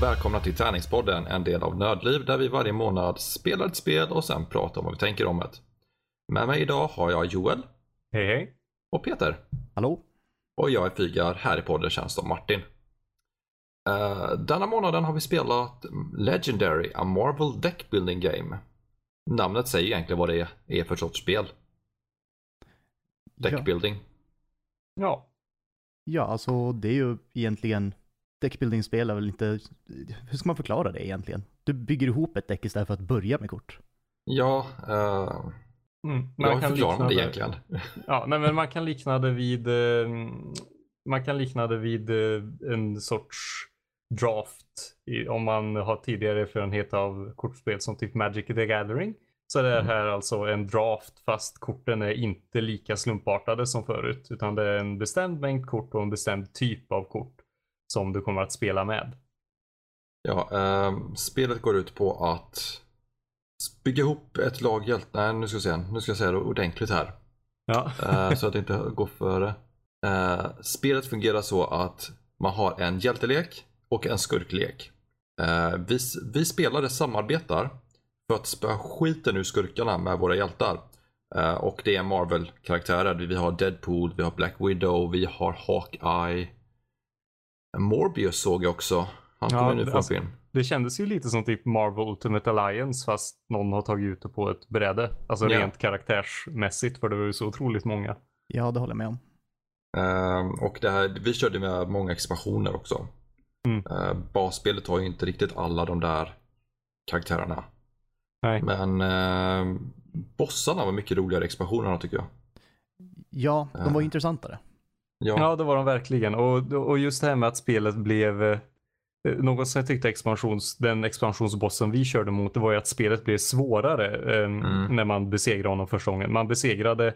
Och välkomna till Träningspodden, en del av Nördliv där vi varje månad spelar ett spel och sen pratar om vad vi tänker om det. Med mig idag har jag Joel Hej hej. och Peter. Hallå? Och jag är Fygar, här i podden känns som Martin. Uh, denna månaden har vi spelat Legendary, a Marvel Deck Building Game. Namnet säger egentligen vad det är för sorts spel. Deck Ja. Ja. Ja, alltså det är ju egentligen Deckbuilding-spel är väl inte... Hur ska man förklara det egentligen? Du bygger ihop ett däck istället för att börja med kort. Ja, uh, Mm. jag kan förklarar det egentligen. Ja, nej, men man kan likna det vid eh, man kan likna det vid eh, en sorts draft i, om man har tidigare erfarenhet av kortspel som typ Magic the Gathering. Så det är Mm. här alltså en draft fast korten är inte lika slumpartade som förut utan det är en bestämd mängd kort och en bestämd typ av kort som du kommer att spela med. Ja, ehm, spelet går ut på att bygga ihop ett lag hjältar. Nej, nu ska jag se. Nu ska jag säga det ordentligt här. Ja. Eh, så att det inte går före. Eh, spelet fungerar så att man har en hjältelek och en skurklek. Eh, vi, vi spelare samarbetar för att spöa skiten ur skurkarna med våra hjältar. Eh, och det är Marvel-karaktärer. Vi har Deadpool, vi har Black Widow, vi har Hawkeye. Morbius såg jag också. Han Ja, kommer nu få en alltså- film. Det kändes ju lite som typ Marvel Ultimate Alliance fast någon har tagit ut det på ett bräde. Alltså Ja. rent karaktärsmässigt för det var ju så otroligt många. Ja, det håller jag med om. Ehm, och det här, vi körde med många expansioner också. Mm. Uh, basspelet har ju inte riktigt alla de där karaktärerna. Nej. Men uh, bossarna var mycket roligare i expansionerna tycker jag. Ja, de var Ja. ju intressantare. Ja, Ja, det var de verkligen. Och, och just det här med att spelet blev eh, något som jag tyckte expansions, den expansionsbossen vi körde mot, det var ju att spelet blev svårare eh, Mm. när man besegrade honom första gången. Man besegrade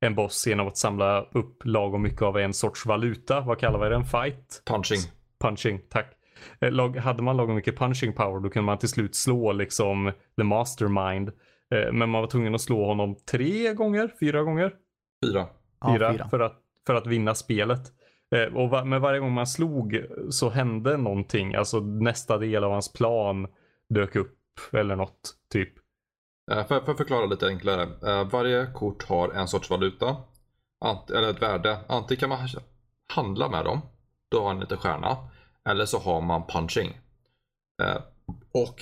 en boss genom att samla upp lagom mycket av en sorts valuta. Vad kallar vi den? Fight? punching. Punching, tack. Eh, Lag, hade man lagom mycket punching power då kunde man till slut slå liksom the mastermind. Eh, Men man var tvungen att slå honom tre gånger, fyra gånger, Fyra. Ja, fyra, fyra. För, att, för att vinna spelet. Eh, Och va, men varje gång man slog så hände någonting. Alltså nästa del av hans plan dök upp eller något typ. Eh, uh, för, för att förklara lite enklare. Eh, varje kort har en sorts valuta. Ant, eller ett värde. Antingen kan man handla med dem. Då har man en liten stjärna. Eller så har man punching. Eh, och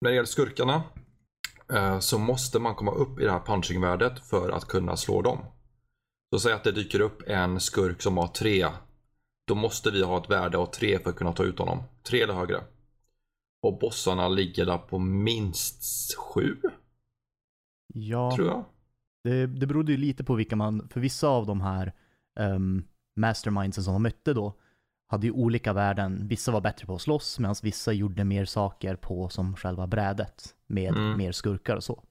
när det gäller skurkarna eh, så måste man komma upp i det här punchingvärdet för att kunna slå dem. Så säg att det dyker upp en skurk som har tre. Då måste vi ha ett värde av tre för att kunna ta ut honom. Tre eller högre. Och bossarna ligger där på minst sju, Ja, tror jag. det, det berodde ju lite på vilka man... För vissa av de här um, mastermindsen som de mötte då hade ju olika värden. Vissa var bättre på att slåss medan vissa gjorde mer saker på som själva brädet med Mm. mer skurkar och så.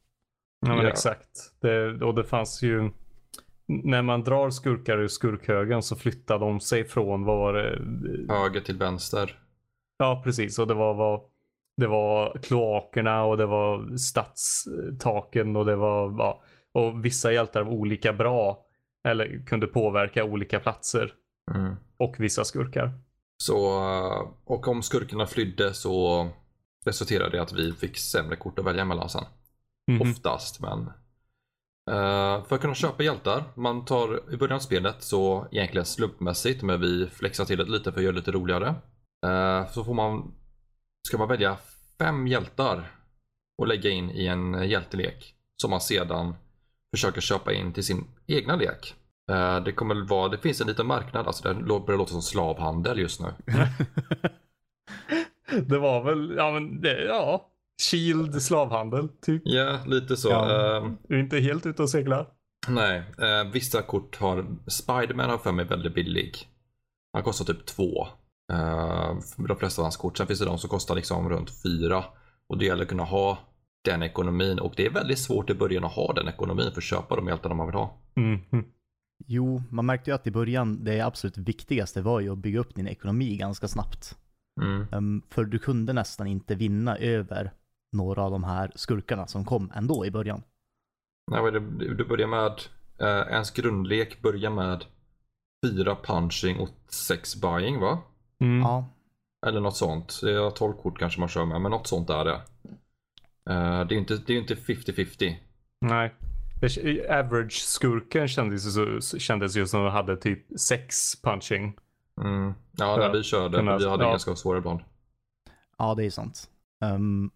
Ja men Ja. exakt. Det, och det fanns ju när man drar skurkar ur skurkhögen så flyttar de sig från vad var det? Höger till vänster. Ja, precis. Och det var, var, det var kloakerna och det var stadstaken och det var, ja, och vissa hjältar var olika bra eller kunde påverka olika platser Mm. och vissa skurkar. Så, och om skurkarna flydde så resulterade det i att vi fick sämre kort att välja mellan sen. Mhm. Oftast, men. Eh, för att kunna köpa hjältar, man tar i början av spelet så egentligen slumpmässigt, men vi flexar till det lite för att göra det lite roligare. Eh, så får man, ska man välja fem hjältar och lägga in i en hjältelek som man sedan försöker köpa in till sin egna lek. Eh, det kommer väl vara, det finns en liten marknad, alltså det börjar låta som slavhandel just nu. Det var väl, ja men det, ja. Shield slavhandel typ. Ja, lite så. Ja. Eh, Du är inte helt ute och seglar. nej, eh, vissa kort har, Spiderman har för mig väldigt billig. Han kostar typ två. Eh, för de flesta av hans kort. Sen finns det de som kostar liksom runt fyra. Och det gäller att kunna ha den ekonomin. Och det är väldigt svårt i början att ha den ekonomin för att köpa de hjältarna man vill ha. Mhm. Jo, man märkte ju att i början, det absolut viktigaste var ju att bygga upp din ekonomi ganska snabbt. Mm. Ehm, för du kunde nästan inte vinna över några av de här skurkarna som kom ändå i början. Nej? Du börjar med, eh, ens grundlek börjar med fyra punching och sex buying va? Mm. Ja, Eller något sånt. Det är 12 kort kanske man kör med, men något sånt är det. Eh, det är ju inte, det är inte 50-50. Nej. Average-skurken kändes, ju så- kändes ju som att hade typ sex punching. Mm. Ja, när Ja, vi körde, kunna- vi hade ja. ganska svåra ibland. Ja, det är sant. Ehm,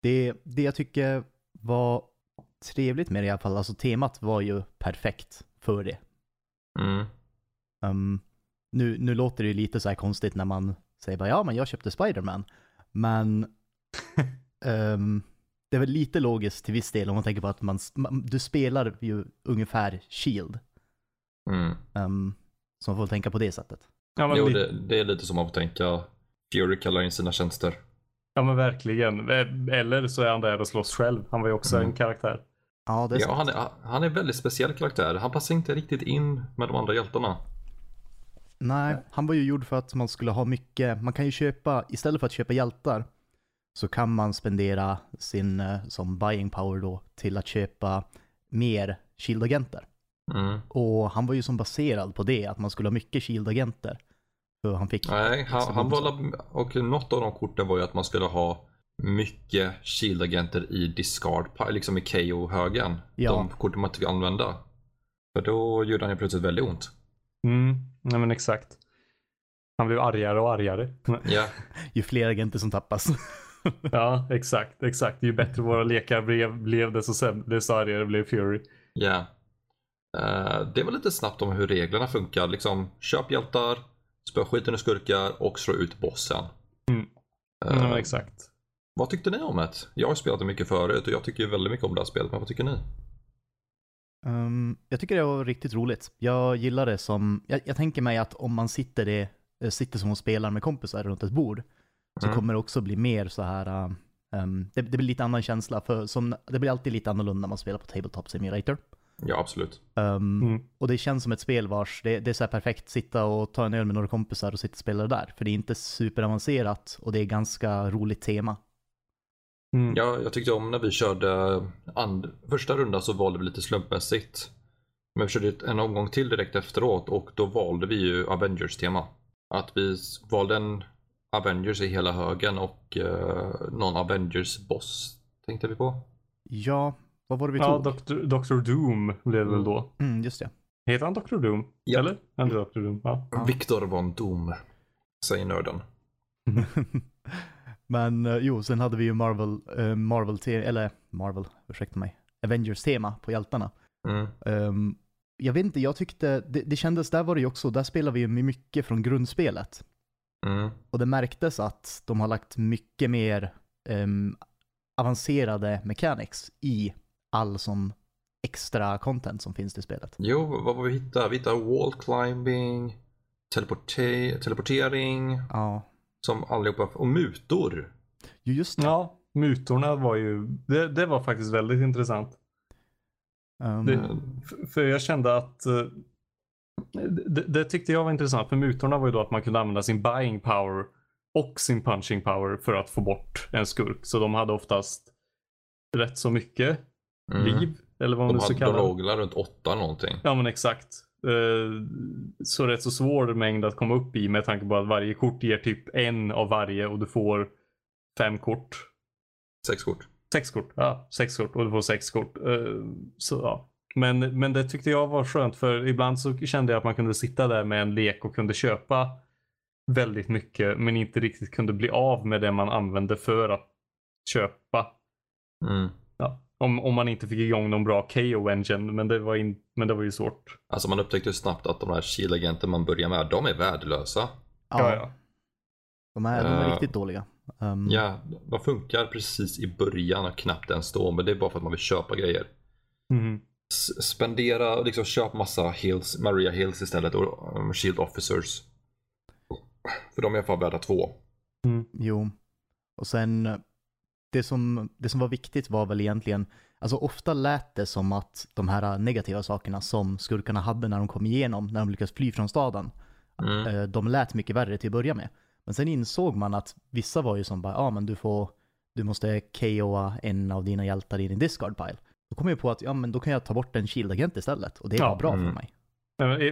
det, det jag tycker var trevligt med det i alla fall, alltså temat var ju perfekt för det. Mm. Ehm, nu, nu låter det ju lite så här konstigt när man säger bara ja, men jag köpte Spider-Man. Men ehm, det är väl lite logiskt till viss del om man tänker på att man, man du spelar ju ungefär Shield. Mm. Um, så man får tänka på det sättet. Ja men, Jo, det, det är lite som man får tänka. Fury kallar in sina tjänster. Ja men verkligen. Eller så är han där och slåss själv. Han var ju också Mm. en karaktär. Ja, det är Ja, han är, han är en väldigt speciell karaktär. Han passar inte riktigt in med de andra hjältarna. Nej, han var ju gjord för att man skulle ha mycket, man kan ju köpa, istället för att köpa hjältar, så kan man spendera sin, eh, som buying power då, till att köpa mer Shield-agenter. Mm. Och han var ju som baserad på det, att man skulle ha mycket Shield-agenter. För han fick... Nej, han, extra han var, och något av de korten var ju att man skulle ha mycket Shield-agenter i discard, liksom i KO-högen. Ja. De korten man inte fick använda. För då gjorde han ju plötsligt väldigt ont. Mm. Nej men exakt. Han blev argare och argare. Ja, Ju fler agenter som tappas. Ja, exakt, exakt. Ju bättre våra lekar blev, blev desto, desto argare blev Fury. ja. Eh, det var lite snabbt om hur reglerna funkar. Liksom, köp hjältar, spöa skiten ur skurkar och slå ut bossen. Mm. Eh, Ja, exakt. Vad tyckte ni om det? Jag har spelat det mycket förut och jag tycker väldigt mycket om det här spelet, men vad tycker ni? Um, jag tycker det var riktigt roligt. Jag gillar det som, jag, jag tänker mig att om man sitter, det, eh, sitter som och spelar med kompisar runt ett bord, så Mm. kommer det också bli mer så här, um, det, det blir lite annan känsla, för som, det blir alltid lite annorlunda när man spelar på Tabletop Simulator. Ja, absolut. Um, Mm. Och det känns som ett spel vars, det, det är så här perfekt, sitta och ta en öl med några kompisar och sitta och spela det där. För det är inte superavancerat och det är ganska roligt tema. Mm. Ja, jag tyckte om när vi körde and- första rundan så valde vi lite slumpmässigt. Men vi körde en omgång till direkt efteråt och då valde vi ju Avengers-tema. Att vi valde en Avengers i hela högen och eh, någon Avengers-boss tänkte vi på. Ja, vad var det vi Ja, tog? Dr. Dr. Doom blev det väl då. Mm, just det. Heter han Dr. Doom? Ja. Eller? Han Dr. Doom, ja. Ja. Victor von Doom, säger nörden. Men eh, jo, sen hade vi ju Marvel, eh, Marvel, eller Marvel, ursäkta mig, Avengers-tema på hjältarna. Mm. Ehm, jag vet inte, jag tyckte, det, det kändes, där var det ju också, där spelar vi ju mycket från grundspelet. Mm. Och det märktes att de har lagt mycket mer ehm, avancerade mechanics i all som extra content som finns i spelet. Jo, vad var vi hittade? Vi hittade wall climbing, teleporte- teleportering, Ja, som allihopa, och mutor. jo just det. Ja, mutorna var ju, det, det var faktiskt väldigt intressant. Ehm, Det, för, jag kände att eh, det, det tyckte jag var intressant. För mutorna var ju då att man kunde använda sin buying power och sin punching power för att få bort en skurk. Så de hade oftast rätt så mycket. Liv. Eller vad man De, ska hade, de kalla det. låg runt åtta någonting. Ja men exakt. Eh, Så rätt så svår mängd att komma upp i med tanke på att varje kort ger typ en av varje och du får fem kort. Sex kort. Sex kort, ja. Sex kort och du får sex kort. Eh, Så ja. Men, men det tyckte jag var skönt för ibland så kände jag att man kunde sitta där med en lek och kunde köpa väldigt mycket men inte riktigt kunde bli av med det man använde för att köpa. Mm. Om, om man inte fick igång någon bra KO-engine men, det var in, men det var ju svårt. Alltså man upptäckte snabbt att de här Shield-agenter man börjar med, de är värdelösa. ja, Ja. De, är, de är Eh, riktigt dåliga. Ehm, Ja, de funkar precis i början och knappt ens då, men det är bara för att man vill köpa grejer. S- spendera och liksom köp massa hills, Maria Hills istället och um, Shield Officers. För de är i alla fall värda två. Jo. Och sen, det som, det som var viktigt var väl egentligen, alltså ofta lät det som att de här negativa sakerna som skurkarna hade när de kom igenom, när de lyckades fly från staden, Mm. eh, de lät mycket värre till att börja med. Men sen insåg man att vissa var ju som bara, ja ah, men du får, du måste KOa en av dina hjältar i din discard pile. Då kom jag på att, ja men då kan jag ta bort en shield-agent istället och det Ja. var bra Mm. för mig.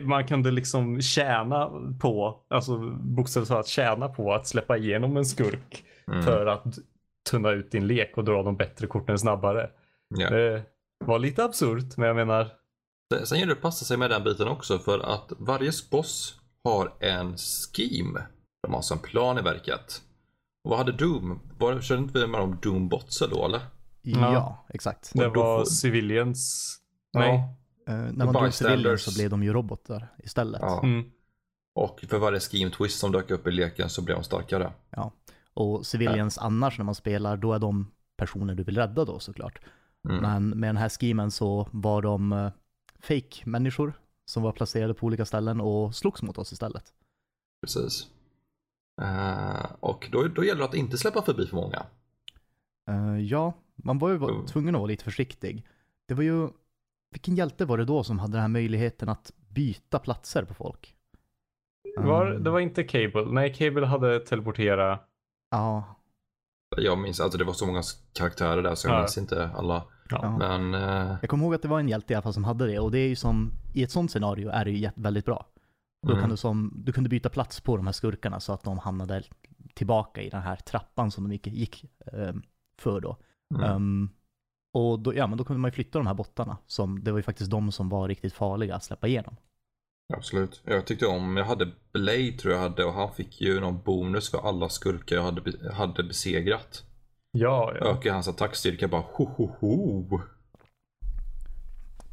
Man kunde liksom tjäna på, alltså bokstavligt talat tjäna på att släppa igenom en skurk Mm. för att tunna ut din lek och dra de bättre korten snabbare. Ja. Det var lite absurt, men jag menar, Sen- gäller det att passa sig med den biten också för att varje boss har en scheme. De har alltså en plan i verket. Och vad hade Doom? Var, körde inte vi med om Doom Botser då eller? Ja, Ja. exakt. det var får- civilians. Nej. Eh, när man drog civilians så blev de ju robotar istället. Ja. Mm. Och för varje scheme twist som dök upp i leken så blev de starkare. Och civilians annars när man spelar, då är de personer du vill rädda då såklart. Mm. Men med den här schemen så var de uh, fake-människor som var placerade på olika ställen och slogs mot oss istället. Precis. Eh, och då, då gäller det att inte släppa förbi för många. Eh, ja, man var ju va- Mm. tvungen att vara lite försiktig. Det var ju, vilken hjälte var det då som hade den här möjligheten att byta platser på folk? Var, det var inte Cable. Nej, Cable hade teleportera. Ja, Jag minns, alltså det var så många karaktärer där så jag Ja. minns inte alla. Ja. Men eh, jag kommer ihåg att det var en hjälte i alla fall som hade det och det är ju som, i ett sånt scenario är det ju väldigt bra. Då Mm. kan du som, du kunde byta plats på de här skurkarna så att de hamnade tillbaka i den här trappan som de gick, gick ehm, för då. mm, Ehm, och då, ja, men då kunde man ju flytta de här bottarna. Som, det var ju faktiskt de som var riktigt farliga att släppa igenom. Absolut. Jag tyckte om, jag hade Blade tror jag hade och han fick ju någon bonus för alla skurkar jag hade, hade besegrat. Ja, ja. Ökade hans attackstyrka bara ho ho ho.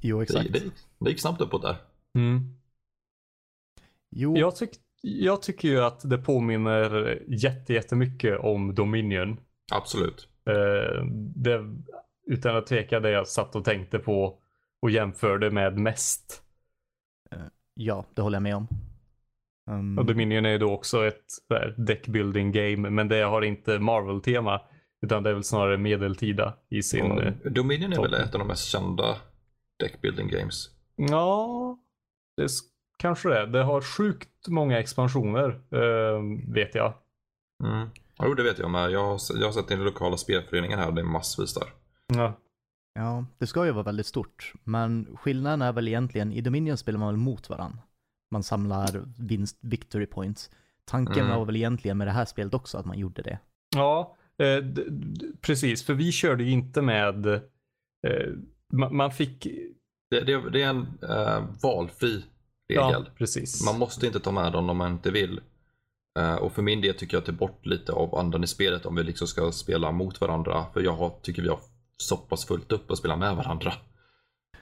Jo, Det, exakt. det, det gick snabbt uppåt där. Mm. Jo, Jag, tyck, jag tycker ju att det påminner jätte, jättemycket om Dominion. Absolut. Eh, det, utan att tveka det jag satt och tänkte på och jämförde med mest. Ja, det håller jag med om. Ehm, Och Dominion är ju då också ett här, deckbuilding game, men det har inte Marvel-tema. Utan det är väl snarare medeltida i sin... Eh, Dominion är väl ett av de mest kända deckbuilding games. Ja, det kanske det är. Det har sjukt många expansioner, eh, vet jag. Mm. Jo, det vet jag med. Jag har, jag har sett den lokala spelföreningen här, det är massvis där. Ja, Ja, det ska ju vara väldigt stort. Men skillnaden är väl egentligen, i Dominion spelar man väl mot varandra. Man samlar vinst, victory points. Tanken Mm. var väl egentligen med det här spelet också att man gjorde det. ja eh, precis. För vi körde ju inte med... Eh, man, man fick... Det, det, det är en eh, valfri Ja, regel. precis. Man måste inte ta med dem om man inte vill. Eh, och för min del tycker jag att det är bort lite av andan i spelet om vi liksom ska spela mot varandra. För jag har, tycker vi har så pass fullt upp att spela med varandra.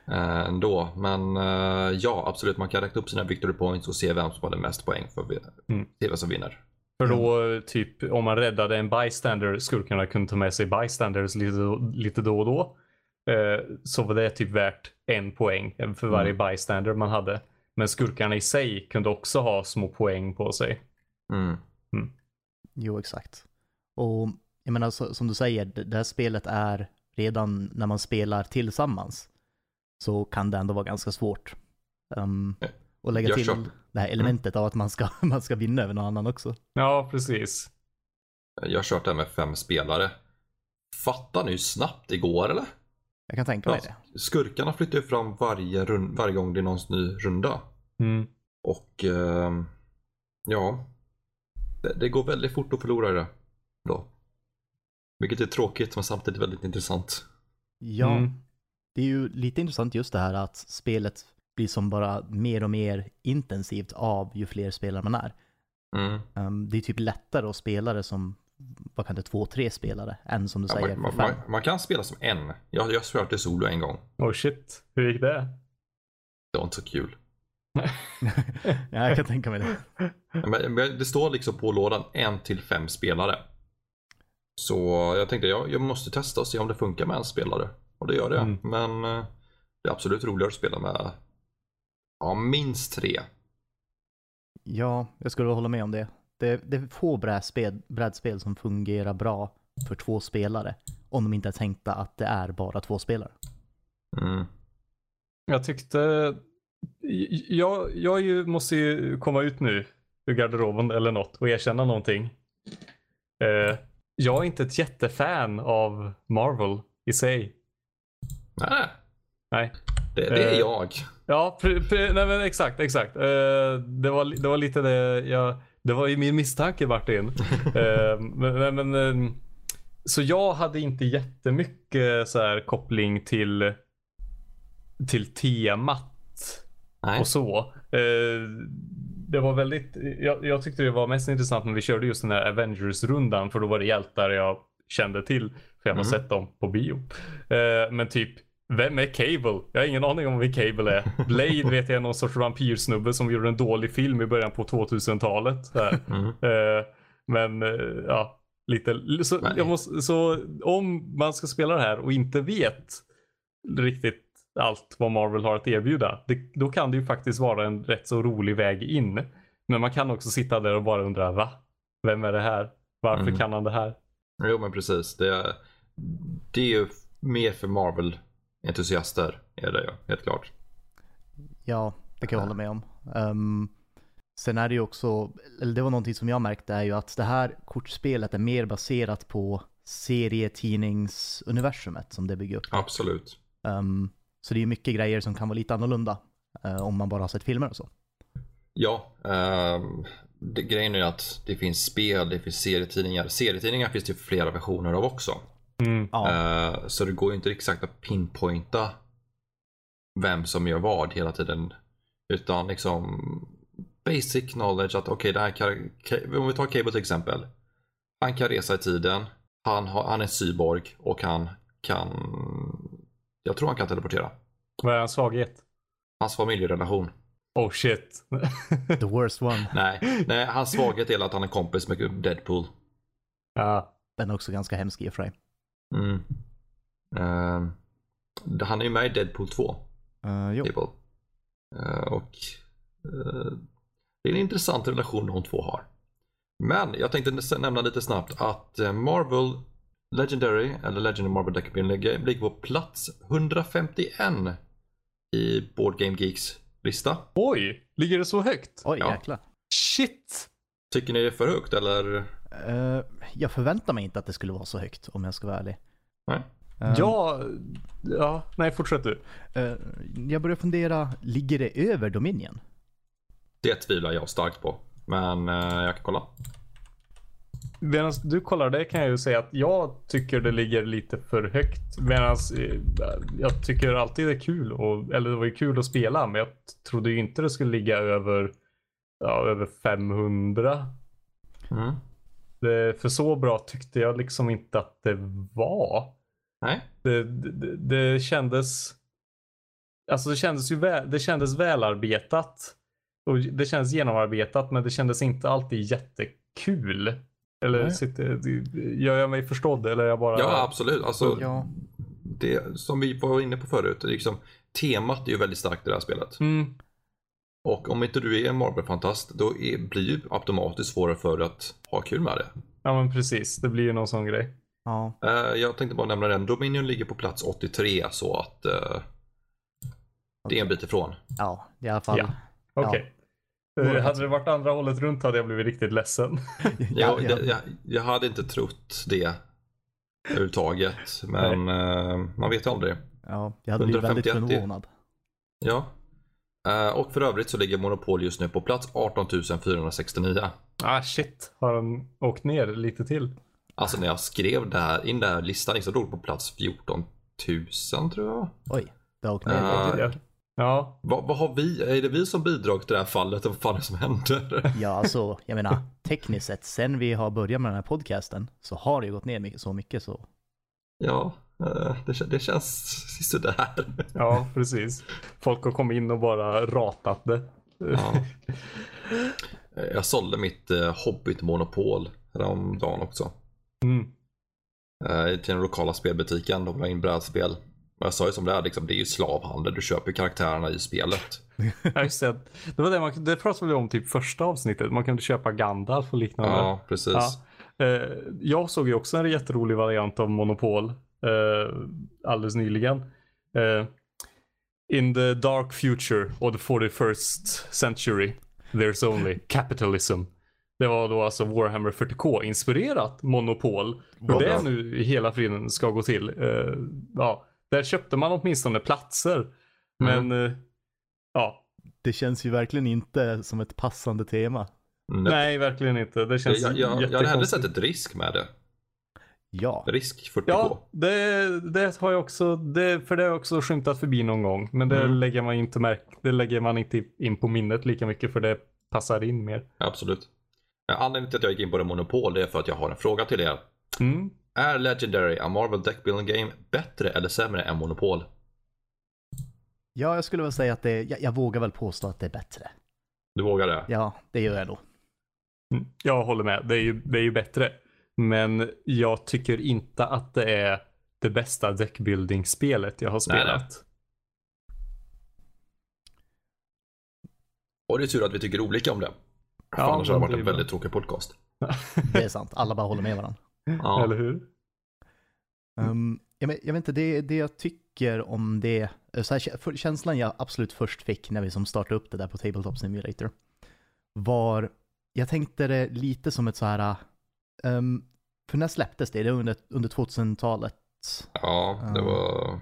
Eh, ändå. Men eh, ja, absolut. Man kan räkna upp sina victory points och se vem som hade mest poäng för att Mm. se vem som vinner. För då, typ, om man räddade en bystander, skurkarna kunde ta med sig bystanders lite, lite då och då. Eh, så var det typ värt en poäng för varje bystander man hade. Men skurkarna i sig kunde också ha små poäng på sig. Mm. Jo, exakt. Och jag menar, så, som du säger, det här spelet är redan när man spelar tillsammans så kan det ändå vara ganska svårt. Um, och lägga Jag till det här elementet av att man ska, man ska vinna över någon annan också. Ja, precis. Jag har kört det här med fem spelare. Fattar ni snabbt det går eller? Jag kan tänka mig Ja. det. Skurkarna flyttar ju fram varje, rund, varje gång det är någon ny runda. Mm. Och ehm, ja, det, det går väldigt fort att förlora det då. Vilket är tråkigt men samtidigt väldigt intressant. Ja, Mm. det är ju lite intressant just det här att spelet blir som bara mer och mer intensivt av ju fler spelare man är. Mm. Um, det är typ lättare att spela det som, vad kan det, två, tre spelare än som du Ja, säger, man, man, man, kan spela som en. Jag, jag har kört det solo en gång. Oh shit, hur gick det? Det var inte så kul. ja, jag kan tänka mig det. Men, men det står liksom på lådan en till fem spelare. Så jag tänkte jag, jag måste testa och se om det funkar med en spelare. Och det gör det. Mm. Men eh, det är absolut roligare att spela med ja, minst tre. Ja, jag skulle hålla med om det. Det, det är få brädspel, brädspel som fungerar bra för två spelare. Om de inte är tänkta att det är bara två spelare. Mm. Jag tyckte... Jag, jag ju, måste ju komma ut nu ur garderoben eller något och erkänna någonting. Eh, jag är inte ett jättefan av Marvel i sig. Nej, Nej. Det, det är Eh, jag. Ja, nej men exakt, exakt. Eh, det, var, det var lite det jag, det var ju min misstanke Martin. Eh, men, men, men, så jag hade inte jättemycket så här koppling till, till temat Nej. och så. Det var väldigt, jag, jag tyckte det var mest intressant när vi körde just den här Avengers-rundan för då var det hjältar jag kände till för jag har Mhm. sett dem på bio. Eh, men typ, vem är Cable? Jag har ingen aning om vem Cable är. Blade vet jag är någon sorts vampyrsnubbe som gjorde en dålig film i början på 2000-talet. Så, här. Mm. Eh, men eh, ja, lite. Så, måste, så om man ska spela det här och inte vet riktigt allt vad Marvel har att erbjuda. Det, då kan det ju faktiskt vara en rätt så rolig väg in. Men man kan också sitta där och bara undra va? Vem är det här? Varför Mm. kan han det här? Jo men precis. Det är, det är ju mer för Marvel-entusiaster. Är det ju, helt klart. Ja, det kan jag hålla med om. Ehm, sen är det ju också, eller det var någonting som jag märkte är ju att det här kortspelet är mer baserat på serietidningsuniversumet som det bygger upp. Absolut. Ehm, så det är ju mycket grejer som kan vara lite annorlunda eh, om man bara har sett filmer och så. Ja, ehm, det, grejen är att det finns spel, det finns serietidningar. Serietidningar finns det ju flera versioner av också. Mm. Eh, så det går ju inte exakt att pinpointa vem som gör vad hela tiden. Utan liksom basic knowledge att okej, det här kan, ka- om vi tar Cable till exempel. Han kan resa i tiden, han, har, han är cyborg och han kan, jag tror han kan teleportera. Vad är hans svaghet? Hans familjerelation. Oh shit. the worst one. Nej, nej, hans svaghet är att han är kompis med Deadpool. ja. Den är också ganska hemsk i och för sig. Mm. Ehm, han är ju med i Deadpool 2. Uh, jo. Cable. Eh, och eh, det är en intressant relation de två har. Men jag tänkte nä- nämna lite snabbt att eh, Marvel Legendary, eller Legendary Marvel Deck Building ligger på plats 151 i Board Game Geeks lista. Oj, ligger det så högt? Oj, Ja. jäklar. Shit. Tycker ni det är för högt eller? Eh, jag förväntar mig inte att det skulle vara så högt om jag ska vara ärlig. Nej. Eh, Ja, ja, nej fortsätt du. eh, jag börjar fundera, ligger det över Dominion? Det tvivlar jag starkt på. Men jag kan kolla. Medan du kollar det kan jag ju säga att jag tycker det ligger lite för högt. Medan jag tycker alltid det är kul. Och, eller det var ju kul att spela. Men jag trodde ju inte det skulle ligga över, ja, över 500. Mm. Det, för så bra tyckte jag liksom inte att det var. Nej. Det, det, det kändes... Alltså det kändes ju väl, det kändes välarbetat. Och det kändes genomarbetat men det kändes inte alltid jättekul. Eller Nej. sitter, gör jag mig förstådd eller är jag bara... Ja absolut. Alltså, Ja. det som vi var inne på förut. Liksom, temat är ju väldigt starkt i det här spelet. Mm, Och om inte du är en Marvel-fantast då är, blir ju automatiskt svårare för att ha kul med det. ja men precis, det blir ju någon sån grej. Ja, Eh, jag tänkte bara nämna den. Dominion ligger på plats 83 så att eh, det är en bit ifrån. ja, i alla fall. Ja. Okej. Några Eh, hade det varit andra hållet runt hade jag blivit riktigt ledsen. Jag, ja. det- jag, jag hade inte trott det överhuvudtaget. Men eh, man vet ju aldrig. Ja, jag hade blivit väldigt 151 förvånad. Ja. Eh, och för övrigt så ligger Monopol just nu på plats 18 469. ah shit, har den åkt ner lite till? Alltså när jag skrev det här, in den här listan så låg det på plats 14 000 tror jag. Oj, det har åkt ner. Ja. Ja. Vad, vad har vi, är det vi som bidrag till det här fallet? Vad fan är det som händer? Ja, alltså, jag menar, tekniskt sett, sen vi har börjat med den här podcasten, så har det ju gått ner mycket, så mycket så. Ja, eh, det, det känns sådär. ja precis. Folk har kommit in och bara ratat det. Ja. Jag sålde mitt eh, Hobbit-monopol häromdagen också. Mm. Eh, till den lokala spelbutiken. De la in brädspel. Jag sa ju som det är, liksom, det är ju slavhandel. Du köper karaktärerna i spelet. Ja, just det. Det var det man det pratade vi om typ första avsnittet. Man kunde köpa Gandalf och liknande. Ja, precis. Ja. Eh, jag såg ju också en jätterolig variant av Monopol eh, alldeles nyligen. Eh, in the dark future of the 41st century there's only capitalism. Det var då alltså Warhammer 40K inspirerat Monopol. Och det nu i hela friden ska gå till. Eh, ja, där köpte man åtminstone platser. Men eh, ja, Det känns ju verkligen inte som ett passande tema. Nej. nej verkligen inte. Det känns Jag, jag, jag hade hellre sett ett risk med det. Ja, Risk 40k. Ja, det, det har jag också, det, för det har jag också skymtat förbi någon gång. Men det, Mm. lägger man inte märk, det lägger man inte in på minnet lika mycket för det passar in mer. Absolut. Anledningen till att jag gick in på det monopol det är för att jag har en fråga till er. Mm. Är Legendary, a Marvel Deck Building Game, bättre eller sämre än Monopol? ja jag skulle väl säga att det, jag, jag vågar väl påstå att det är bättre. Du vågar det? Ja, det gör jag då. Mm. Jag håller med, det är, ju, det är ju bättre. Men jag tycker inte att det är det bästa deckbuilding-spelet jag har Nej, nej. spelat. Och det är tur att vi tycker olika om det. Ja, annars hade det varit en är väldigt tråkig podcast. Det är sant, alla bara håller med varandra. Ja. Eller hur? Um, jag, vet, jag vet inte, det, det jag tycker om det, eh, så här, känslan jag absolut först fick när vi som startade upp det där på Tabletop Simulator var, jag tänkte det lite som ett så här, um, för när släpptes det? Det var under, under 2000-talet. ja, det Ja. var...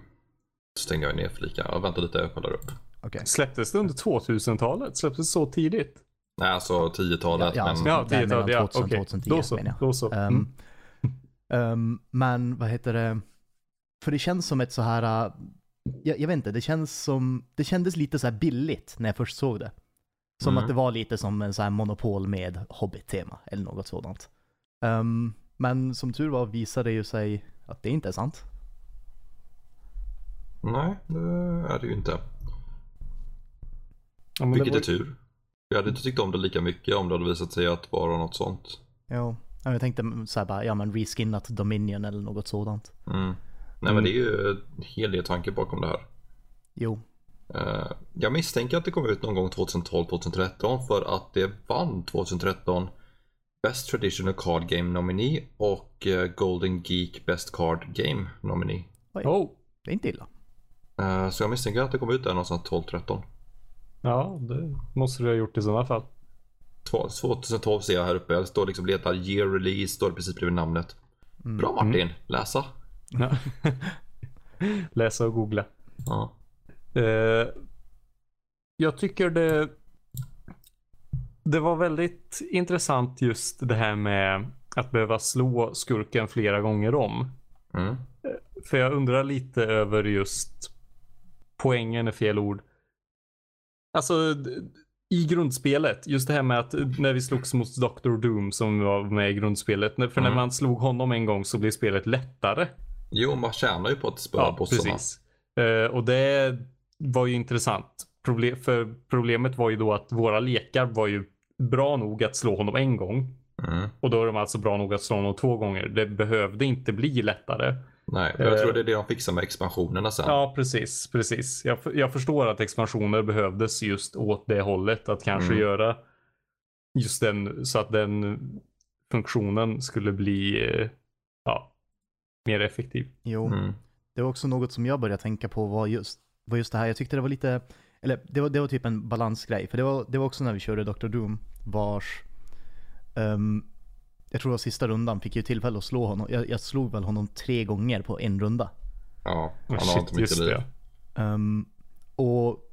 Stängde jag ner fliken. Jag väntar lite, jag kollar upp. Okej. Släpptes det under 2000-talet? Släpptes det så tidigt? Nej, alltså 10-talet. Ja, ja, men... alltså- Ja, Där 10 mellan ja, 2000 okej. 2010 Då så. Då så. Mm. um, men vad heter det? För det känns som ett så här, uh, jag, jag vet inte, det känns som, det kändes lite så här billigt när jag först såg det. Som Mm. att det var lite som en så här monopol med Hobbit-tema eller något sådant. Um, men som tur var visade det ju sig att det inte är sant. Nej, det är det ju inte. Ja, Vilket var- är tur. Jag hade inte tyckt om det lika mycket om det hade visat sig att vara något sånt. Ja, jag tänkte så här bara, ja men reskinnat Dominion eller något sådant. Mm. Nej men det är ju en hel del tanke bakom det här. Jo, Eh, jag misstänker att det kom ut någon gång 2012-2013 för att det vann 2013 Best Traditional Card Game Nominee och eh, Golden Geek Best Card Game Nominee. Oh, det är inte illa. Eh, så jag misstänker att det kom ut där någonstans 12-13. ja, det måste du ha gjort i sådana fall. Två- 2012 ser jag här uppe. Det står liksom letar year release, står det precis bredvid namnet. Mm. Bra Martin, läsa. Ja. Läsa och googla. Ja. Eh, jag tycker det det var väldigt intressant just det här med att behöva slå skurken flera gånger om. Mm. För jag undrar lite över just poängen är fel ord. Alltså i grundspelet, just det här med att när vi slogs mot Dr. Doom som var med i grundspelet. när- För när Mm. man slog honom en gång så blev spelet lättare. Jo, man tjänar ju på att spöa Ja, bossarna. precis. Eh, och det var ju intressant. Proble- för problemet var ju då att våra lekar var ju bra nog att slå honom en gång. Mm. Och då är de alltså bra nog att slå honom två gånger. Det behövde inte bli lättare. Nej, jag Eh. tror det är det de fixar med expansionerna sen. Ja, precis. precis. Jag, jag förstår att expansioner behövdes just åt det hållet. Att kanske Mm. göra just den så att den funktionen skulle bli eh, ja, mer effektiv. Jo. Mm. Det var också något som jag började tänka på var just, var just det här, jag tyckte det var lite, eller det var, det var typ en balansgrej. För det var, det var också när vi körde Dr. Doom, vars, ehm, jag tror det var sista rundan, fick ju tillfälle att slå honom. Jag, jag slog väl honom tre gånger på en runda. Ja, han Oh, har inte mycket liv. det. Ehm, och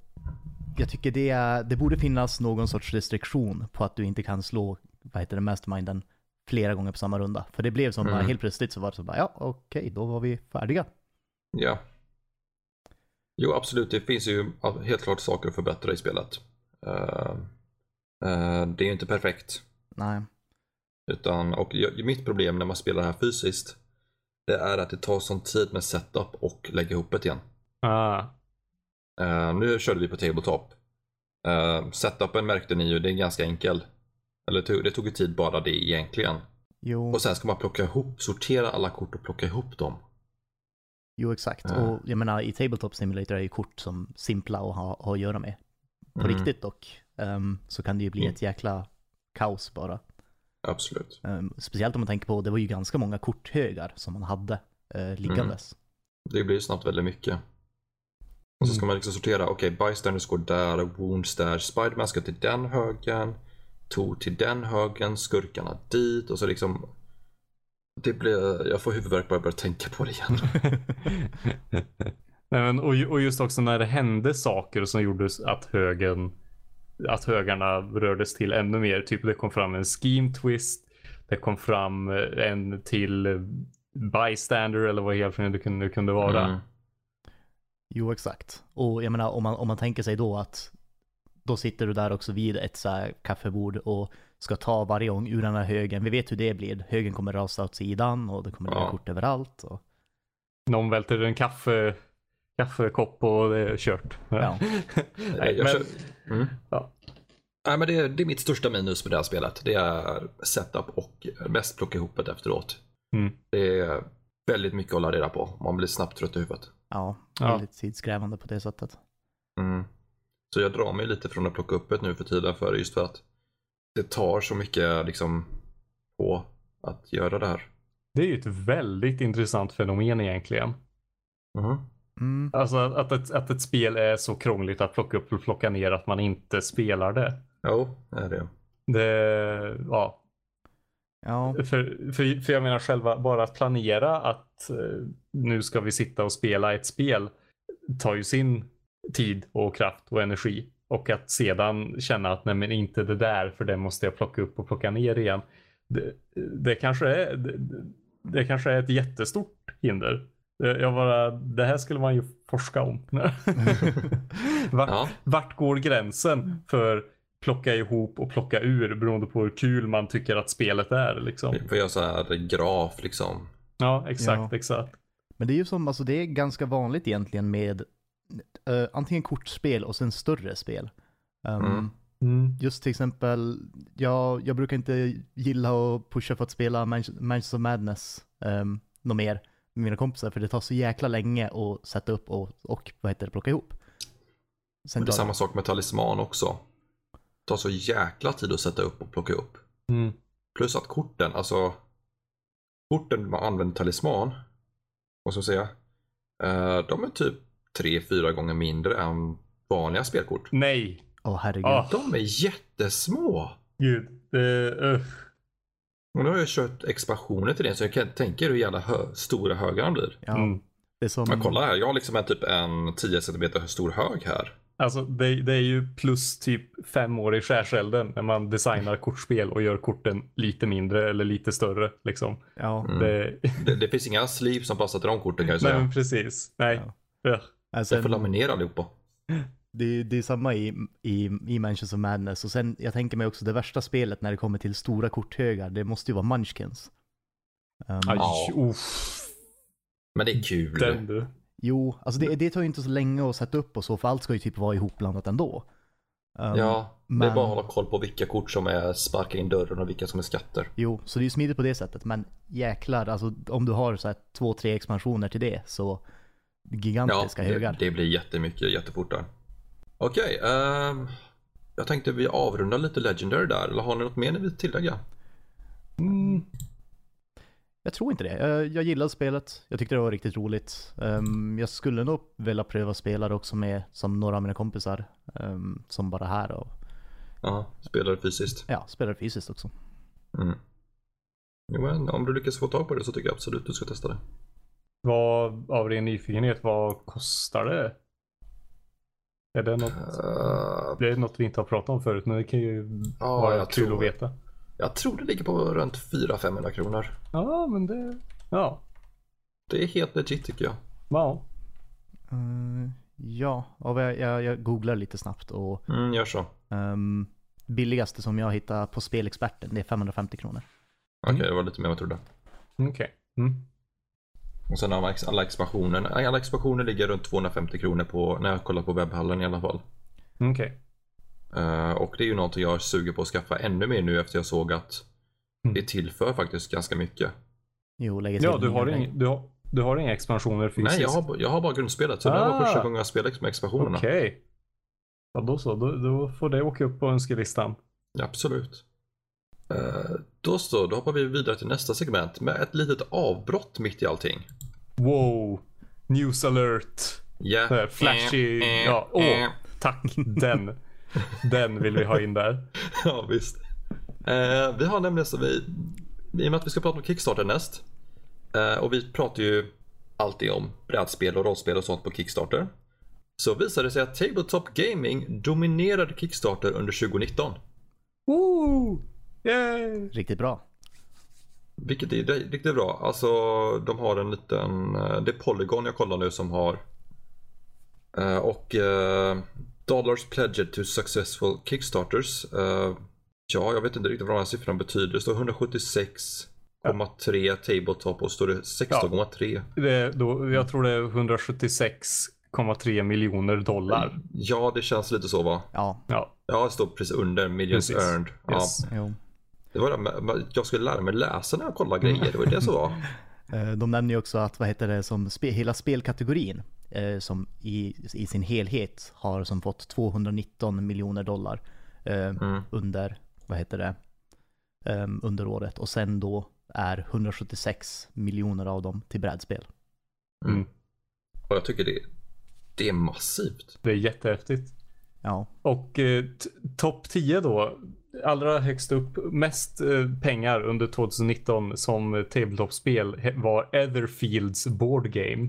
jag tycker det, är, det borde finnas någon sorts restriktion på att du inte kan slå, vad heter det, masterminden flera gånger på samma runda. För det blev som bara Mm. helt plötsligt så var det så bara, ja okej, då var vi färdiga. Ja. Jo, absolut. Det finns ju helt klart saker att förbättra i spelet. Eh, eh, det är ju inte perfekt. Nej. Utan, och mitt problem när man spelar det här fysiskt, det är att det tar sån tid med setup och lägga ihop det igen. Ah, Eh, nu körde vi på tabletop. Uh, setupen märkte ni ju, det är ganska enkel. Eller det tog, det tog ju tid bara det egentligen. Jo. Och sen ska man plocka ihop, sortera alla kort och plocka ihop dem. Jo, exakt. Ja. Och jag menar, i Tabletop Simulator är ju kort som simpla att ha, ha att göra med. På Mm, riktigt dock. ehm, så kan det ju bli Mm. ett jäkla kaos bara. Absolut. Ehm, speciellt om man tänker på, det var ju ganska många korthögar som man hade uh, liggandes. Det blir ju snabbt väldigt mycket. Och så ska Mm. man liksom sortera, okej, bystanders går där, wounds där, Spiderman ska till den högen, Tor till den högen, skurkarna dit och så liksom det blir, jag får huvudvärk bara jag börjar tänka på det igen. Nej, men, och, och just också när det hände saker som gjorde att högen att högarna rördes till ännu mer. Typ det kom fram en scheme twist. Det kom fram eh, en till eh, bystander eller vad helt det kunde, det kunde vara. Mm. Jo, exakt. Och jag menar, om man, om man tänker sig då att då sitter du där också vid ett så här kaffebord och ska ta varje gång ur den här högen. Vi vet hur det blir. Högen kommer rasa åt sidan och det kommer ligga Ja. kort överallt. Och, Någon välter en kaffe, kaffekopp och det är kört. Ja. Nej, Jag men, kör- Mm. ja. Nej, men det, är, det är mitt största minus med det här spelet. Det är setup och mest plocka ihop det efteråt. Mm. Det är väldigt mycket att hålla reda på. Man blir snabbt trött i huvudet. ja, Ja. väldigt tidskrävande på det sättet. Mm. Så jag drar mig lite från att plocka upp det nu för tiden för just för att det tar så mycket liksom på att göra det här. Det är ju ett väldigt intressant fenomen egentligen. Mhm. Mm. Alltså att, att, ett, att ett spel är så krångligt att plocka upp och plocka ner att man inte spelar det. Jo, det är det. Det, ja. Ja, För, för, för jag menar själva, bara att planera att eh, nu ska vi sitta och spela ett spel tar ju sin tid och kraft och energi. Och att sedan känna att nej men inte det där för det måste jag plocka upp och plocka ner igen. Det, det, kanske, är, det, det kanske är ett jättestort hinder. Eh, Jag bara, det här skulle man ju forska om. vart, Ja. vart går gränsen för plocka ihop och plocka ur beroende på hur kul man tycker att spelet är liksom. Vi får göra så här graf liksom. Ja, exakt, Ja. exakt. men det är ju som, alltså det är ganska vanligt egentligen med eh, antingen kortspel och sen större spel. Um, Mm. Mm. Just till exempel, jag, jag brukar inte gilla att pusha för att spela Manch- Manchester of Madness um, något mer med mina kompisar för det tar så jäkla länge att sätta upp och, och vad heter det, plocka ihop. Sen det är samma sak med talisman också. Det tar så jäkla tid att sätta upp och plocka upp. Mm. Plus att korten, alltså korten man använder talisman, vad ska jag säga, eh, de är typ tre fyra gånger mindre än vanliga spelkort. Nej, Åh herregud. Ah. De är jättesmå. gud. Det, uh. Och nu har jag kört expansioner till det så jag kan tänka er hur jävla hö- stora högarna blir. Ja, mm. det är som, Men kolla här, jag har liksom en typ en 10 cm stor hög här. Alltså det, det är ju plus typ fem år i skärselden när man designar kortspel och gör korten lite mindre eller lite större. Liksom. ja, Mm. Det, Det, det finns inga sleeves som passar till de korten kan jag nej säga. men precis. Nej. Ugh. alltså, Jag får laminera allihopa. Det, det är samma i, i, i Manchester of Madness och sen jag tänker mig också det värsta spelet när det kommer till stora korthögar, det måste ju vara Munchkins. Um, Aj, Ja. uff. Men det är kul. Den du. Jo, alltså det, det tar ju inte så länge att sätta upp och så, för allt ska ju typ vara ihopblandat ändå. Um, Ja, det är men- bara att hålla koll på vilka kort som är sparka in dörren och vilka som är skatter. Jo, så det är ju smidigt på det sättet, men jäklar, alltså om du har så här två, tre expansioner till det, så gigantiska det, högar. det blir jättemycket jättefort där. Okej, ehm, jag tänkte vi avrundar lite Legendary där, eller har ni något mer ni vill tillägga? Mm. Jag tror inte det. Jag, jag gillade spelet. Jag tyckte det var riktigt roligt. Ehm, jag skulle nog vilja pröva spela det också med som några av mina kompisar. ehm, som bara här och Ja, spelar det fysiskt. ja, spelar fysiskt också. Mm. Jo, men om du lyckas få tag på det så tycker jag absolut du ska testa det. Vad, av ren nyfikenhet, vad kostar det? Är det något, Eh, det är något vi inte har pratat om förut, men det kan ju ja, vara kul tror, att veta. Jag tror det ligger på runt 400-500 kronor. Ja, men det, ja. Det är helt legit tycker jag. Wow. Ehm, ja, och jag, jag, jag googlar lite snabbt och Mm, gör så. um, billigaste som jag hittar på Spelexperten, det är 550 kronor. Okej, Mm. det var lite mer än jag trodde. Okej. Mm. Och sen alla, ex- alla expansioner. Alla expansioner ligger runt 250 kronor på, när jag kollar på webbhallen i alla fall. Okej. Eh, och det är ju någonting jag suger på att skaffa ännu mer nu efter jag såg att Mm. det tillför faktiskt ganska mycket. Jo, lägger till Ja, du har, ing, du, har, du har inga expansioner fysiskt? Nej, jag har, jag har bara grundspelet. Så det här var Ah. första gången jag spelade med expansionerna. Okej. Ja, då så. Då, då får det åka upp på önskelistan. Absolut. Eh, då så, då hoppar vi vidare till nästa segment med ett litet avbrott mitt i allting. Wow. News alert. Här Flashy. Eh, Ja, åh. eh. Tack. Den. Den vill vi ha in där. Ja, visst. Eh, vi har nämligen så vi, i och med att vi ska prata om Kickstarter näst. Eh, och vi pratar ju allt det om brädspel och rollspel och sånt på Kickstarter. Så visade det sig att Tabletop Gaming dominerade Kickstarter under 2019. Woo! Yay! Riktigt bra. Vilket är riktigt bra. Alltså de har en liten, eh, det är Polygon jag kollar nu som har. Eh, och uh, Dollars pledged to successful Kickstarters. Uh, ja, jag vet inte riktigt vad de här siffrorna betyder. Det står 176,3 tabletop och står det 16,3. Det, då, jag tror det är 176,3 miljoner dollar. Ja, det känns lite så va? Ja. Ja. Ja, det står precis under millions Precis. earned. Yes. Ja. Jo. Det var det, med- jag skulle lära mig läsa när jag kollar grejer. Det var det som var. Eh, De nämner ju också att, vad heter det, som spe, hela spelkategorin eh, som i, i sin helhet har som fått 219 miljoner dollar eh, Mm. under, vad heter det, eh, under året. Och sen då är 176 miljoner av dem till brädspel. Mm. Mm. Och jag tycker det, det är massivt. Det är jättehäftigt. Ja, Och eh, topp 10 då. Allra högst upp, mest eh, pengar under 2019 som tabletop-spel var Etherfields Board Game.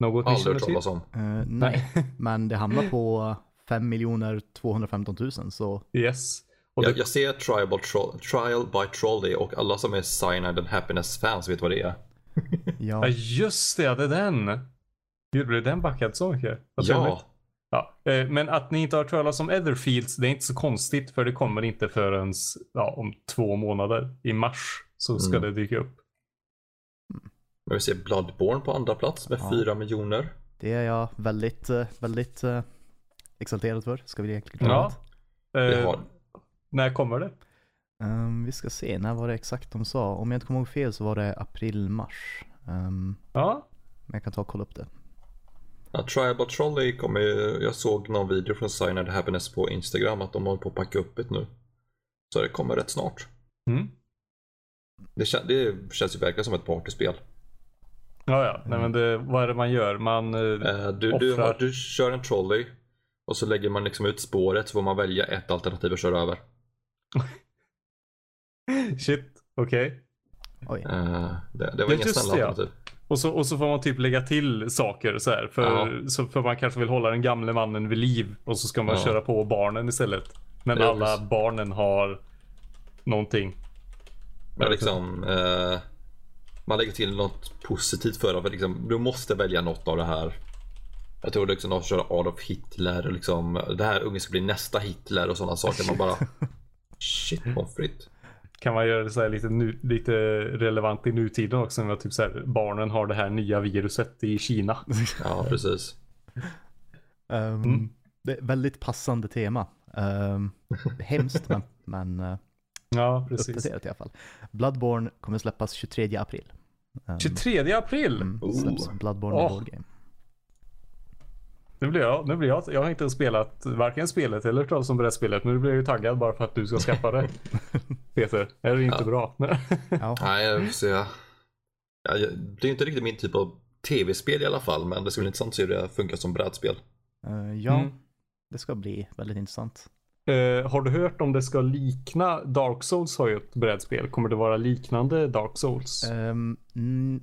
Något ni Aldrig känner hört till? eh, nej. Men det hamnar på 5 miljoner 215 000 så Yes. Och Jag, det, jag ser Trial by, Tro- Trial by Trolley och alla som är Cyanide and Happiness-fans vet vad det är. ja, ja, just det, det är den. Gud, blev den backad så mycket? Vad. Ja, Ja, eh, men att ni inte har hört talas om Etherfields, det är inte så konstigt för det kommer inte förrän ja, om två månader. I mars så ska Mm. det dyka upp. men vi ser Bloodborne på andra plats med Ja. 4 miljoner. det är jag väldigt, eh, väldigt eh, exalterad för. Ska vi egentligen Ja. Vi Eh, har, När kommer det? Ehm, vi ska se, när var det exakt de sa? Om jag inte kommer ihåg fel så var det april-mars. Ehm, Ja, men jag kan ta och kolla upp det. Ja, Trial by Trolley kommer ju, jag såg någon video från and Happiness på Instagram att de håller på att packa upp det nu. Så det kommer rätt snart. mm. Det, kän, det känns ju verkligen som ett partyspel. ja, ja. Nej, men det, vad är det man gör? Man eh, Eh, Du, du, offrar. har, du kör en trolley och så lägger man liksom ut spåret så får man välja ett alternativ att köra över. Shit, okej. Oj. Eh, Det, det var inga snälla det, ja. Och så, och så får man typ lägga till saker så här. För, Ja. så, för man kanske vill hålla den gamle mannen vid liv. Och så ska man Ja. köra på barnen istället. Men alla precis. barnen har någonting. Men liksom, eh, man lägger till något positivt för. För liksom, du måste välja något av det här. Jag tror liksom de kör Adolf Hitler och liksom, det här ungen ska bli nästa Hitler och sådana saker. Man bara, shit pommes frites. Kan man göra det så här lite, nu, lite relevant i nutiden också. Med att typ så här, barnen har det här nya viruset i Kina. Ja, precis. Ehm, Mm. Det är väldigt passande tema. Um, hemskt men, men uh, Ja, precis. uppdaterat i alla fall. Bloodborne kommer släppas 23 april. Ehm, 23 april. mm, släpps Bloodborne Åh. oh. board game. Nu blir jag, nu blir jag, jag har inte spelat varken spelet eller hört talas om brädspelet. Men nu blir jag ju taggad bara för att du ska skaffa det. Peter, är det inte Ja. bra? Ja, Nej, jag får se. Ja, jag- det är inte riktigt min typ av tv-spel i alla fall. Men det ska bli intressant att se hur det funkar som brädspel. Eh, ja Mm. det ska bli väldigt intressant. Eh, har du hört om det ska likna Dark Souls har ju ett brädspel. Kommer det vara liknande Dark Souls? N-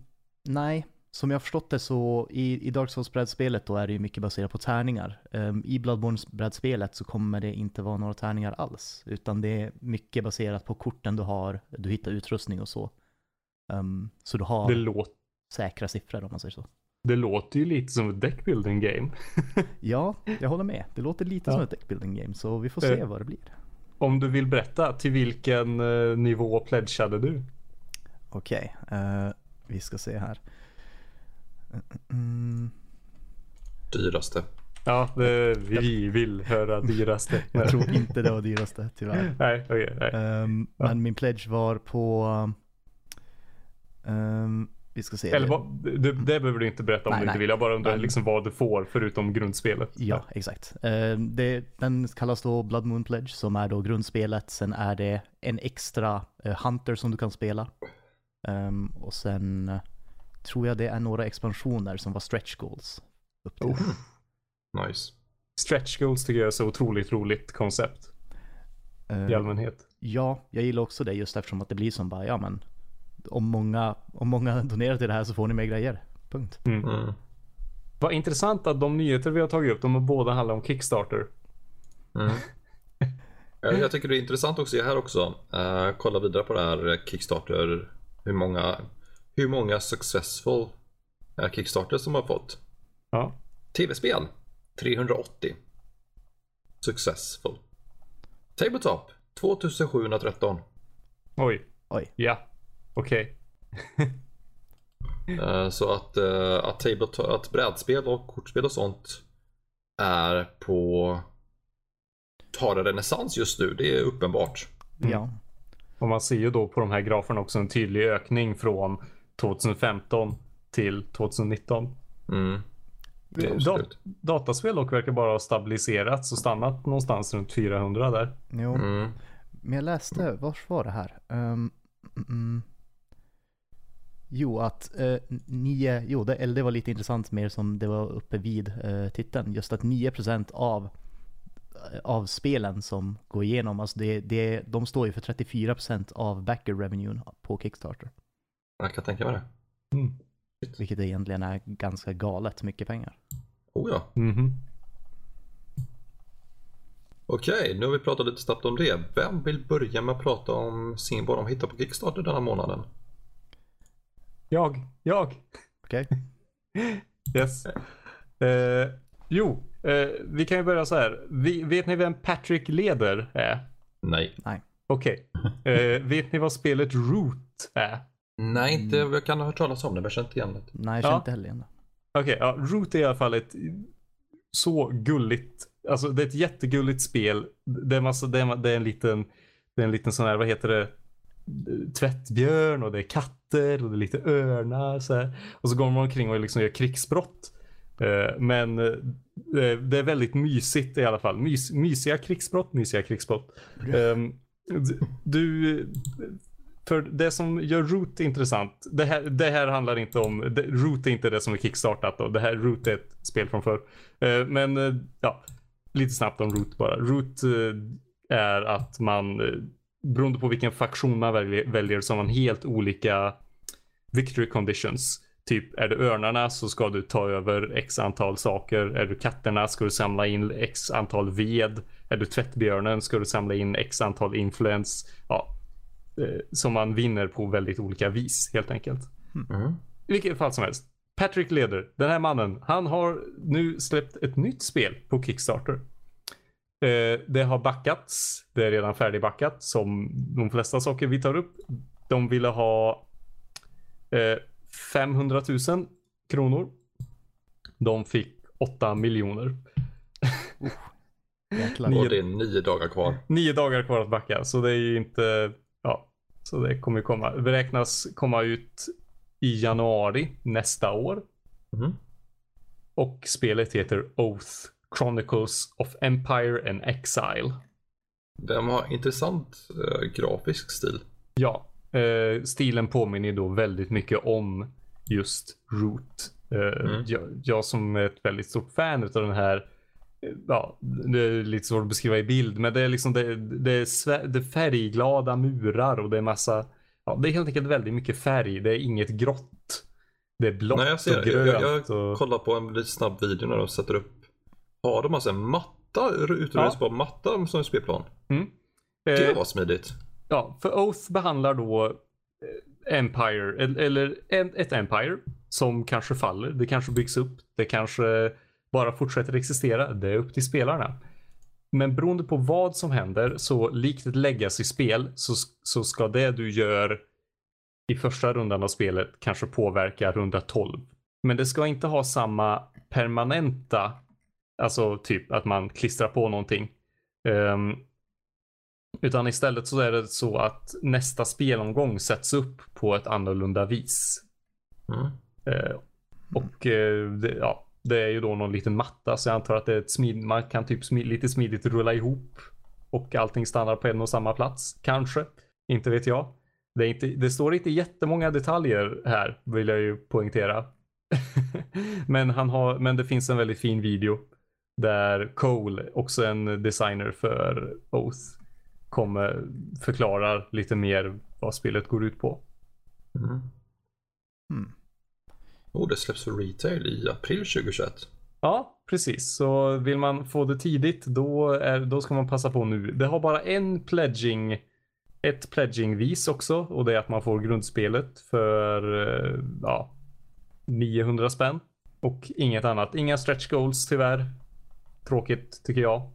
nej, som jag har förstått det så i, i Dark Souls-brädspelet då är det ju mycket baserat på tärningar. Ehm, I Bloodborne-brädspelet så kommer det inte vara några tärningar alls, utan det är mycket baserat på korten du har, du hittar utrustning och så. Ehm, så du har Det, låt, säkra siffror om man säger så. det låter ju lite som ett deckbuilding game. Ja, jag håller med. Det låter lite Ja. som ett deckbuilding game, så vi får se Eh. vad det blir. Om du vill berätta, till vilken eh, nivå pledgade du? Okej, eh, vi ska se här. Mm, Dyraste. Ja, det, vi vill höra dyraste. jag tror inte det var dyraste, tyvärr. Nej, okej. nej. Ehm, Ja. Men min pledge var på... ehm, vi ska se. Eller det- vad, det, det behöver du inte berätta om Nej, du inte nej. vill. Jag bara undrar Men- liksom vad du får förutom grundspelet. Ja, exakt. Ehm, det, den kallas då Blood Moon Pledge som är då grundspelet. Sen är det en extra eh, Hunter som du kan spela. Och sen eh, tror jag det är några expansioner som var stretch goals. Upp till. Oh. Nice. Stretch goals tycker jag är så otroligt roligt koncept Ehm, i allmänhet. Ja, jag gillar också det just eftersom att det blir som bara, ja men om många, om många donerar till det här så får ni mer grejer. Punkt. Mm. Vad intressant att de nyheter vi har tagit upp, de har båda handlat om Kickstarter. Mm. Jag, jag tycker det är intressant att se här också. Uh, kolla vidare på det här Kickstarter. Hur många, hur många successful uh, Kickstarter som har fått. Ja. Tv-spel 380. Successful. Tabletop 2713. Oj. Oj. Ja. Okej. Eh, så att, uh, att, tabletop, att brädspel och kortspel och sånt är på tar en renässans just nu. Det är uppenbart. Mm. Ja. Och man ser ju då på de här graferna också en tydlig ökning från 2015 till 2019. Mm. Da- Absolut. dataspel dock verkar bara ha stabiliserats och stannat någonstans runt 400 där. Jo. Mm. Men jag läste, vars var det här? Um, mm, jo, att uh, nio, jo det, eller det var lite intressant mer som det var uppe vid uh, titeln. Just att 9% av, av spelen som går igenom, alltså det, det, de står ju för 34% av backer revenuen på Kickstarter. Jag kan tänka mig det. Vilket egentligen är ganska galet mycket pengar. Oh ja. Mhm. Okej, nu har vi pratat lite snabbt om det. Vem vill börja med att prata om sin, vad de hittar på Kickstarter den här månaden? Jag. Jag. Okej? Yes. Eh, jo, eh, vi kan ju börja så här. Vi, vet ni vem Patrick Leder är? Nej. Okej. Eh, vet ni vad spelet Root är? Nej, inte. Jag kan ha hört talas om det, men jag känner inte igen det. Nej, jag Ja. känner inte heller igen det. Okej, ja, Root är i alla fall ett så gulligt, alltså det är ett jättegulligt spel. Det är, massa, det är, det är en liten, det är en liten sån här, vad heter det, tvättbjörn och det är katter och det är lite örnar så här. Och så går man omkring och liksom gör krigsbrott. Eh, Men eh, det är väldigt mysigt i alla fall. Mys, mysiga krigsbrott, mysiga krigsbrott. Ehm, Du, för det som gör Root intressant, det här, det här handlar inte om, det, Root är inte det som är kickstartat då. Det här Root är ett spel från förr. Eh, men eh, ja, lite snabbt om Root bara. Root eh, är att man, beroende på vilken faktion man väljer, väljer så har man helt olika victory conditions. Typ är du örnarna så ska du ta över x antal saker. Är du katterna ska du samla in x antal ved. Är du tvättbjörnen ska du samla in x antal influens. Ja, som man vinner på väldigt olika vis helt enkelt. Mm. I vilket fall som helst. Patrick Leder, den här mannen, han har nu släppt ett nytt spel på Kickstarter. Eh, det har backats. Det är redan färdigbackat som de flesta saker vi tar upp. De ville ha eh, 500 000 kronor. De fick 8 miljoner. Nio- Och det är nio dagar kvar. Nio dagar kvar att backa, så det är ju inte... Så det kommer komma. Beräknas komma ut i januari nästa år. Mhm. Och spelet heter Oath Chronicles of Empire and Exile. De har intressant eh, grafisk stil. Ja, eh, stilen påminner då väldigt mycket om just Root. Eh, Mm. jag, jag som är ett väldigt stort fan av den här Ja, det är lite svårt att beskriva i bild, men det är liksom det, det, är, det är färgglada murar och det är massa, ja, det är helt enkelt väldigt mycket färg. Det är inget grått. Det är blått Nej, jag ser och grönt. Jag, jag, jag och... kollar på en lite snabb video när de sätter upp. Har de alltså en matta, utrustningsbar matta som spelplan? Mm. Det Eh, var smidigt. Ja, för Oath behandlar då eh, Empire, el- eller ett Empire som kanske faller. Det kanske byggs upp. Det kanske bara fortsätter existera. Det är upp till spelarna. Men beroende på vad som händer, så likt ett legacy-spel, så, så ska det du gör i första rundan av spelet kanske påverka runda 12. Men det ska inte ha samma permanenta, alltså typ att man klistrar på någonting. Ehm, utan istället så är det så att nästa spelomgång sätts upp på ett annorlunda vis. Mm. Eh, och eh, det, ja, det är ju då någon liten matta så jag antar att det är ett smid, man kan typ smid, lite smidigt rulla ihop och allting stannar på en och samma plats. Kanske. Inte vet jag. Det, är inte, det står inte jättemånga detaljer här vill jag ju poängtera. men, han har, men det finns en väldigt fin video där Cole, också en designer för Oath, kommer förklarar lite mer vad spelet går ut på. Mm. Mm. Oh, det släpps för retail i april 2021. Ja, precis. Så vill man få det tidigt, då, är, då ska man passa på nu. Det har bara en pledging, ett pledging-vis också och det är att man får grundspelet för eh, ja, 900 spänn. Och inget annat. Inga stretch goals tyvärr. Tråkigt tycker jag.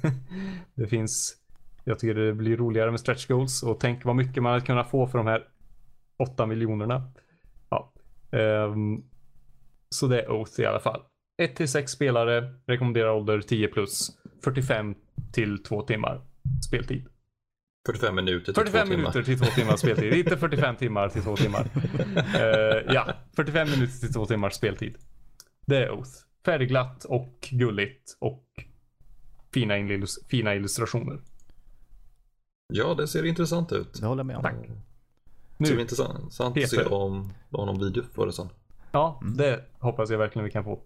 det finns, jag tycker det blir roligare med stretch goals och tänk vad mycket man hade kunnat få för de här 8 miljonerna. Um, så det är Oath i alla fall. 1 till 6 spelare, rekommenderar ålder 10 plus, 45 till 2 timmar speltid. 45 minuter till 45 2 timmar. minuter till 2 timmar speltid, inte 45 timmar till 2 timmar. Eh, ja, 45 minuter till 2 timmars speltid. Det är Oath. Färgglatt och gulligt och fina, illus- fina illustrationer. Ja, det ser intressant ut. Det håller jag med om. Tack. Det ser Nu, intressant att se om de har någon video för det sen. ja, det hoppas jag verkligen vi kan få.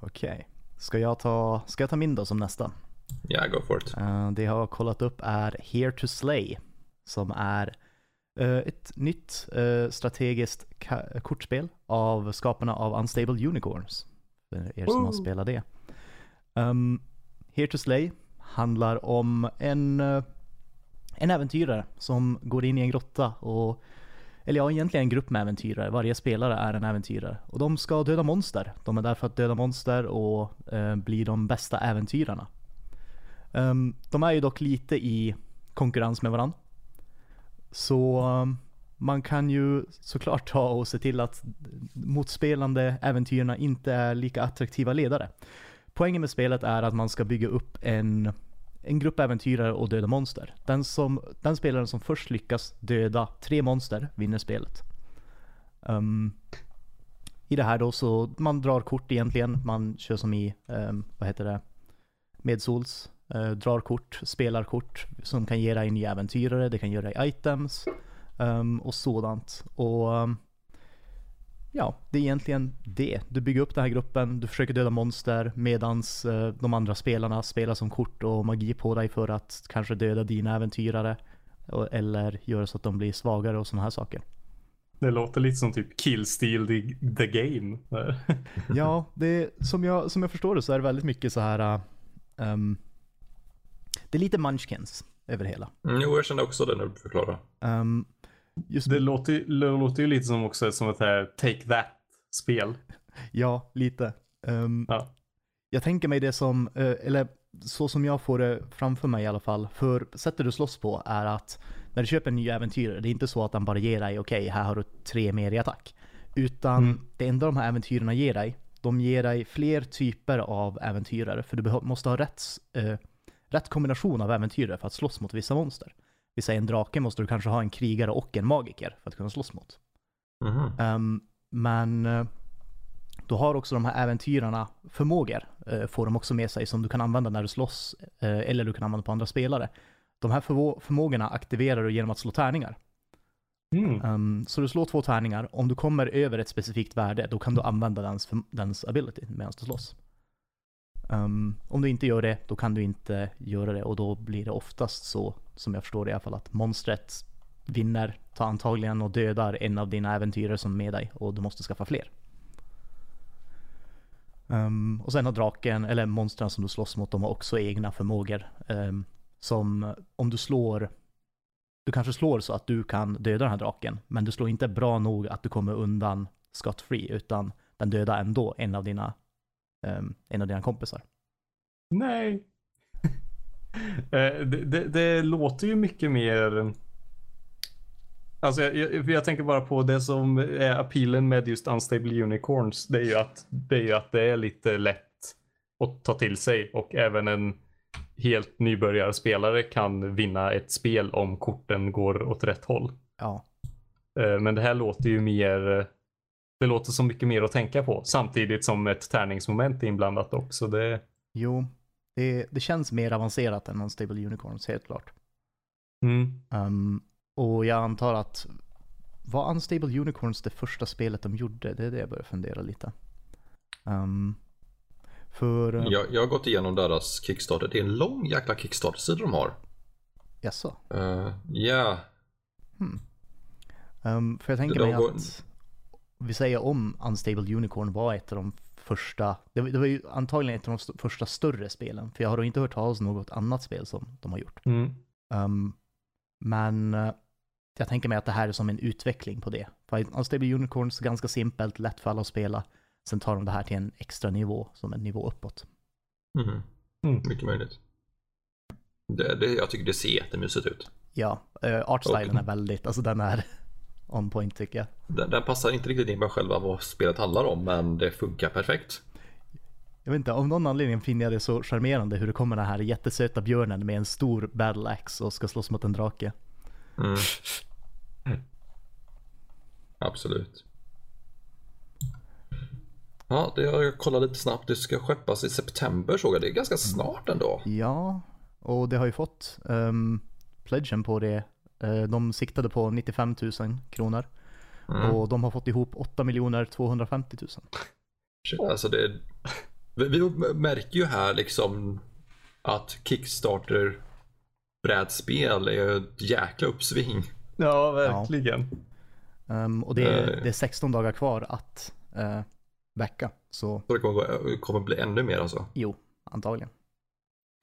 Okej. Ska, jag ta, ska jag ta min då som nästa? Ja, go for it. Eh, det jag har kollat upp är Here to Slay. Som är eh, ett nytt eh, strategiskt kortspel av skaparna av Unstable Unicorns. För er som har Woo! spelat det. Um, Here to Slay handlar om en, en äventyrare som går in i en grotta och eller ja, egentligen en grupp med äventyrare. Varje spelare är en äventyrare. Och de ska döda monster. De är där för att döda monster och eh, bli de bästa äventyrarna. Um, de är ju dock lite i konkurrens med varandra. Så um, man kan ju såklart ta och se till att motspelande äventyrarna inte är lika attraktiva ledare. Poängen med spelet är att man ska bygga upp en, en grupp äventyrare och döda monster. Den, som, den spelaren som först lyckas döda tre monster vinner spelet. Um, I det här då så, man drar kort egentligen. Man kör som i, um, vad heter det, Medsols. Uh, eh, drar kort, spelar kort som kan ge dig nya äventyrare, det kan ge dig items um, och sådant. Och ja, det är egentligen det. Du bygger upp den här gruppen, du försöker döda monster medans eh, de andra spelarna spelar som kort och magi på dig för att kanske döda dina äventyrare. Eller göra så att de blir svagare och sådana här saker. Det låter lite som typ Killsteel the, the Game. Ja, det, som, jag, som jag förstår det så är det väldigt mycket så här. ehm, det är lite munchkins över hela. Mm, jo, jag kände också det när du förklarar. Um, just Det låter, det låter ju lite som också som ett här Take That-spel. Ja, lite. Ehm, Ja. Jag tänker mig det som, eh, eller så som jag får det framför mig i alla fall. För sättet du slåss på är att när du köper en ny äventyrare, det är inte så att den bara ger dig, okej, här har du tre mer i attack. Utan Mm. det enda de här äventyrarna ger dig, de ger dig fler typer av äventyrare. För du måste ha rätt, eh, rätt kombination av äventyrare för att slåss mot vissa monster. Vi säger en drake måste du kanske ha en krigare och en magiker för att kunna slåss mot. Mhm. Ehm, men eh, då har också de här äventyrarna förmågor, eh, får de också med sig som du kan använda när du slåss, eh, eller du kan använda på andra spelare. De här förvå- förmågorna aktiverar du genom att slå tärningar. Mm. Ehm, så du slår två tärningar, om du kommer över ett specifikt värde, då kan du använda dens, dens ability medan du slåss. Um, om du inte gör det, då kan du inte göra det och då blir det oftast så, som jag förstår det i alla fall, att monstret vinner, tar antagligen och dödar en av dina äventyrare som är med dig och du måste skaffa fler. Um, och sen har draken, eller monstren som du slåss mot, de har också egna förmågor. Um, som om du slår, du kanske slår så att du kan döda den här draken, men du slår inte bra nog att du kommer undan scot free, utan den dödar ändå en av dina, ehm, en av dina kompisar. Nej. Eh, det, det, det låter ju mycket mer... Alltså jag, jag, jag tänker bara på det som är appealen med just Unstable Unicorns. Det är ju att det är, att det är lite lätt att ta till sig och även en helt nybörjarspelare kan vinna ett spel om korten går åt rätt håll. Ja, Eh, Men det här låter ju mer... Det låter så mycket mer att tänka på samtidigt som ett tärningsmoment är inblandat också. Det, jo, det, det känns mer avancerat än Unstable Unicorns, helt klart. mm. Ehm, och jag antar att var Unstable Unicorns det första spelet de gjorde? Det är det jag börjar fundera lite. Ehm, för, uh, Jag, jag har gått igenom deras Kickstarter. Det är en lång jäkla Kickstarter-sida de har. jaså? Eh, Ja, Hmm. Ehm, för jag tänker De mig går- att vi säger om Unstable Unicorn var ett av de första, det, var- det var ju antagligen ett av de st- första större spelen, för jag har inte hört talas om något annat spel som de har gjort. Mm. Um, men eh, jag tänker mig att det här är som en utveckling på det. För Unstable Unicorns är ganska simpelt, lätt för alla att spela. Sen tar de det här till en extra nivå, som en nivå uppåt. Mhm. Mm. Mycket möjligt. Det, det, jag tycker det ser jättemysigt ut. Ja, uh, artstylen är väldigt, alltså den är on point tycker jag. Den, den passar inte riktigt in på själva vad spelet handlar om, men det funkar perfekt. Jag vet inte, av någon anledning finner jag det så charmerande hur det kommer den här jättesöta björnen med en stor battle axe och ska slåss mot en drake. Mm. Absolut. Ja, det jag kollade lite snabbt. Det ska skeppas i september såg jag. Det är ganska snart ändå. Ja, och det har ju fått um, pledgen på det. Eh, de siktade på 95 000 kronor. Mm. Och de har fått ihop 8 250 000. Shit, Alltså det, vi, märker ju här liksom att Kickstarter brädspel är ett jäkla uppsving. Ja, verkligen. Um, och det är, Eh. det är 16 dagar kvar att uh, backa. Så Så det kommer, gå, kommer bli ännu mer alltså. jo, antagligen.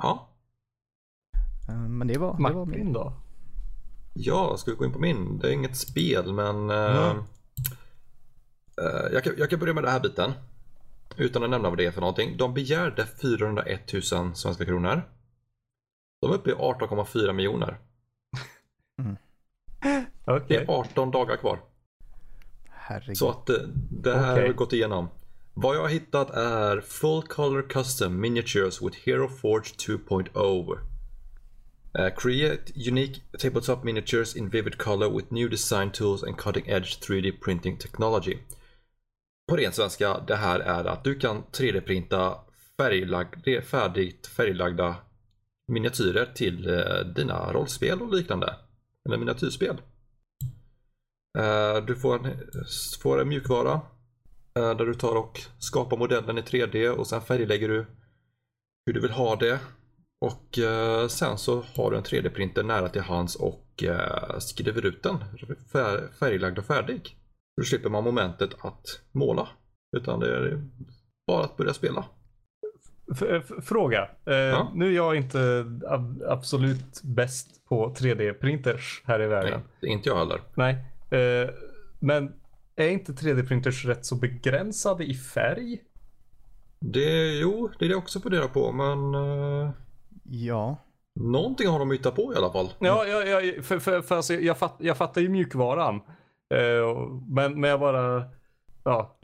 Ja, Um, men det var, det var Martin min. då? Ja ska vi gå in på min? Det är inget spel men eh, Mm. eh, jag, kan, jag kan börja med den här biten. Utan att nämna vad det är för någonting. De begärde 401 000 svenska kronor. De är uppe i 18,4 miljoner. Okej. Det är 18 dagar kvar. Herregud. Så att det, det här Okej. har gått igenom. Vad jag har hittat är Full Color Custom Miniatures with Hero Forge 2.0. Uh, create unique tabletop miniatures in vivid color with new design tools and cutting edge 3D printing technology. På ren svenska, det här är att du kan 3D-printa färglag- färdigt färglagda miniatyrer till uh, dina rollspel och liknande. Eller miniatyrspel. Uh, Du får en, får en mjukvara eh, där du tar och skapar modellen i 3D och sen färglägger du hur du vill ha det. Och eh, sen så har du en 3D-printer nära till hands och eh, skriver ut den fär- färglagd och färdig. Då slipper man momentet att måla. Utan det är bara att börja spela. F- fråga. Eh, Ja. Nu är jag inte ab- absolut bäst på 3D-printers här i världen. Nej, inte jag heller. Nej. Eh, men är inte 3D-printers rätt så begränsade i färg? Det, jo, det är det jag också funderar på men eh, Ja, någonting har de hittat på i alla fall. Ja, ja, ja för, för, för alltså, jag, fatt, jag fattar ju mjukvaran. Eh, men, men jag bara... Ja.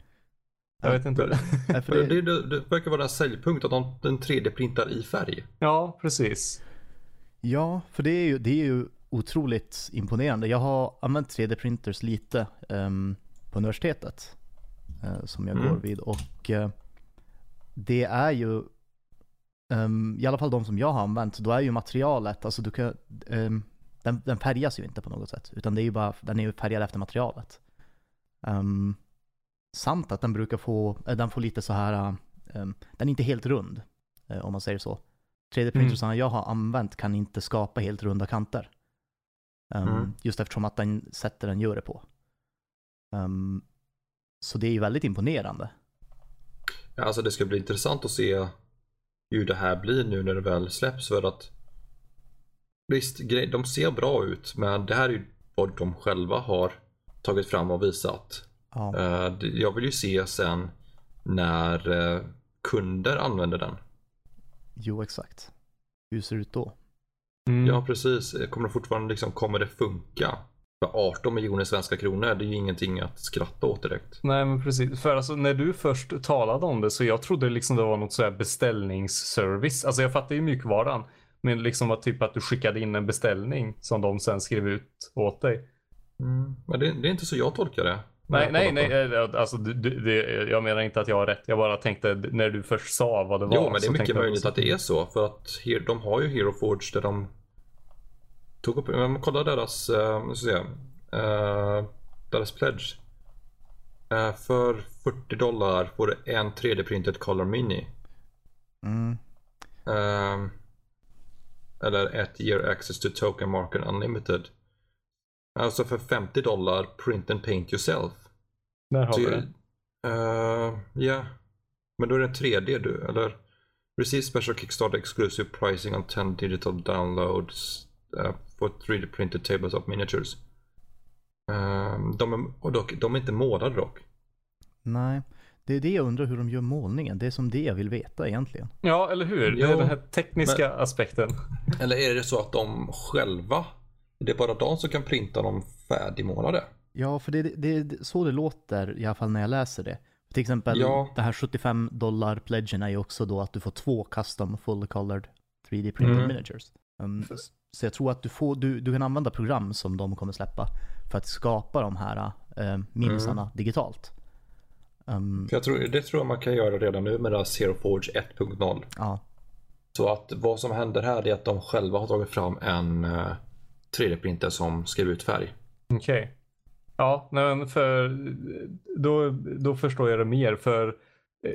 Jag vet inte. Det, det, det, det, verkar vara en säljpunkt att de, den 3D-printar i färg. ja, precis. ja, för det är, ju, det är ju otroligt imponerande. Jag har använt 3D-printers lite ehm, på universitetet eh, som jag Mm. går vid och eh, det är ju ehm, i alla fall de som jag har använt, då är ju materialet, alltså du kan, ehm, den, den färgas ju inte på något sätt, utan det är ju bara, den är ju färgad efter materialet. Ehm, samt att den brukar få, eh, den får lite så här, ehm, den är inte helt rund, eh, om man säger så. 3D-printersarna jag har använt kan inte skapa helt runda kanter. Ehm, Mm. Just eftersom att den sätter den gör det på. Ehm, så det är ju väldigt imponerande. Ja, Alltså det ska bli intressant att se hur det här blir nu när det väl släpps för att Visst, de ser bra ut men det här är ju vad de själva har tagit fram och visat. Ja. Eh, Jag vill ju se sen när eh, kunder använder den. Jo, exakt. Hur ser det ut då? Mm. Ja precis, kommer det fortfarande liksom, kommer det funka? För 18 miljoner svenska kronor, det är ju ingenting att skratta åt direkt. Nej men precis. För alltså när du först talade om det så jag trodde liksom det var något så beställningsservice. Alltså jag fattar ju mjukvaran. Men liksom att typ att du skickade in en beställning som de sen skrev ut åt dig. Mm. Men det, det är inte så jag tolkar det. Nej, nej, nej. på- eh, Alltså, du, du, det, jag menar inte att jag har rätt. Jag bara tänkte när du först sa vad det var. Jo, men det är mycket möjligt att det är så. För att de har ju Hero Forge där de tog upp, men kolla deras, uh, ska se, eh, deras pledge. Eh, för 40 dollar får du en 3D-printed Color Mini. Mm. Eh, eller ett year access to token market unlimited. Alltså för 50 dollar print and paint yourself. Där har vi Så- det. eh, Ja, men då är det en 3D du, eller? Receive special Kickstarter exclusive pricing on 10 digital downloads uh, for 3D printed tabletop miniatures. Ehm, de, är, och dock, de är inte målade dock. Nej, det är det jag undrar hur de gör målningen. Det är som det jag vill veta egentligen. Ja, eller hur? Det är Jo, den här tekniska aspekten. Eller är det så att de själva, det är bara de som kan printa dem färdigmålade? Ja, för det, det är så det låter i alla fall när jag läser det. Till exempel Ja. det här 75 dollar pledgen är ju också då att du får två custom full colored 3D printed Mm. miniatures. Um, så jag tror att du, får, du, du kan använda program som de kommer släppa för att skapa de här uh, minisarna Mm. digitalt. Um, För jag tror, det tror jag man kan göra redan nu med det här Zero Forge 1.0. ja, Så att vad som händer här är att de själva har tagit fram en eh, 3D-printer som skriver ut färg. Okej. Ja, nej, men för då, då förstår jag det mer för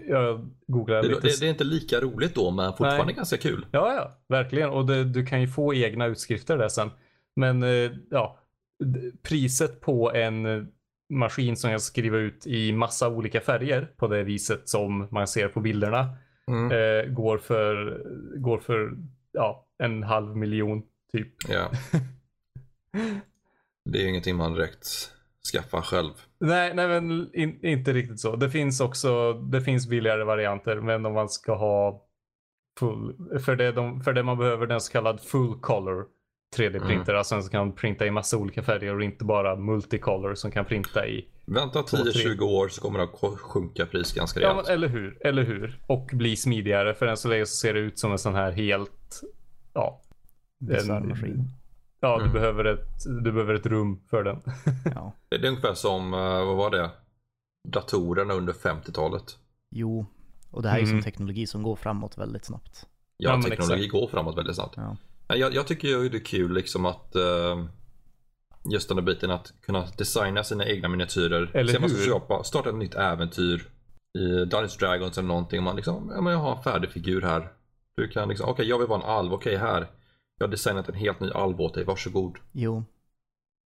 jag googlar Det, lite. det, det är inte lika roligt då men fortfarande Nej. ganska kul. Ja, ja, verkligen. Och det, du kan ju få egna utskrifter där sen. Men eh, ja, priset på en eh, maskin som jag skriver ut i massa olika färger på det viset som man ser på bilderna Mm. eh, går för, går för ja, en halv miljon typ. Ja. Det är ju ingenting man direkt skaffar själv. Nej, nej men in, inte riktigt så. Det finns också, det finns billigare varianter, men om man ska ha full, för det, de, för det man behöver den så kallad full color 3D-printer, alltså en som kan printa i massa olika färger och inte bara multicolor som kan printa i, Vänta Två, tre. 10-20 år så kommer det att sjunka pris ganska ja rejält. men eller hur, eller hur, och bli smidigare, för än så länge så ser det ut som en sån här helt, ja. Maskin. Ja, du, Mm. behöver ett, du behöver ett rum för den. ja. Det är ungefär som, eh, vad var det? Datorerna under 50-talet. Jo, och det här är ju som Mm. teknologi som går framåt väldigt snabbt. Ja, Ja, teknologi exakt. går framåt väldigt snabbt. Ja. Jag, jag tycker ju det är kul liksom att eh, just den där biten att kunna designa sina egna miniatyrer. Eller Se man ska hur? skapa, starta ett nytt äventyr i Dungeons Dragons eller någonting. Och man liksom, ja men jag har en färdig figur här. Du kan liksom, okej jag vill vara en alv, okej här. Jag har designat en helt ny alv åt dig, varsågod. Jo,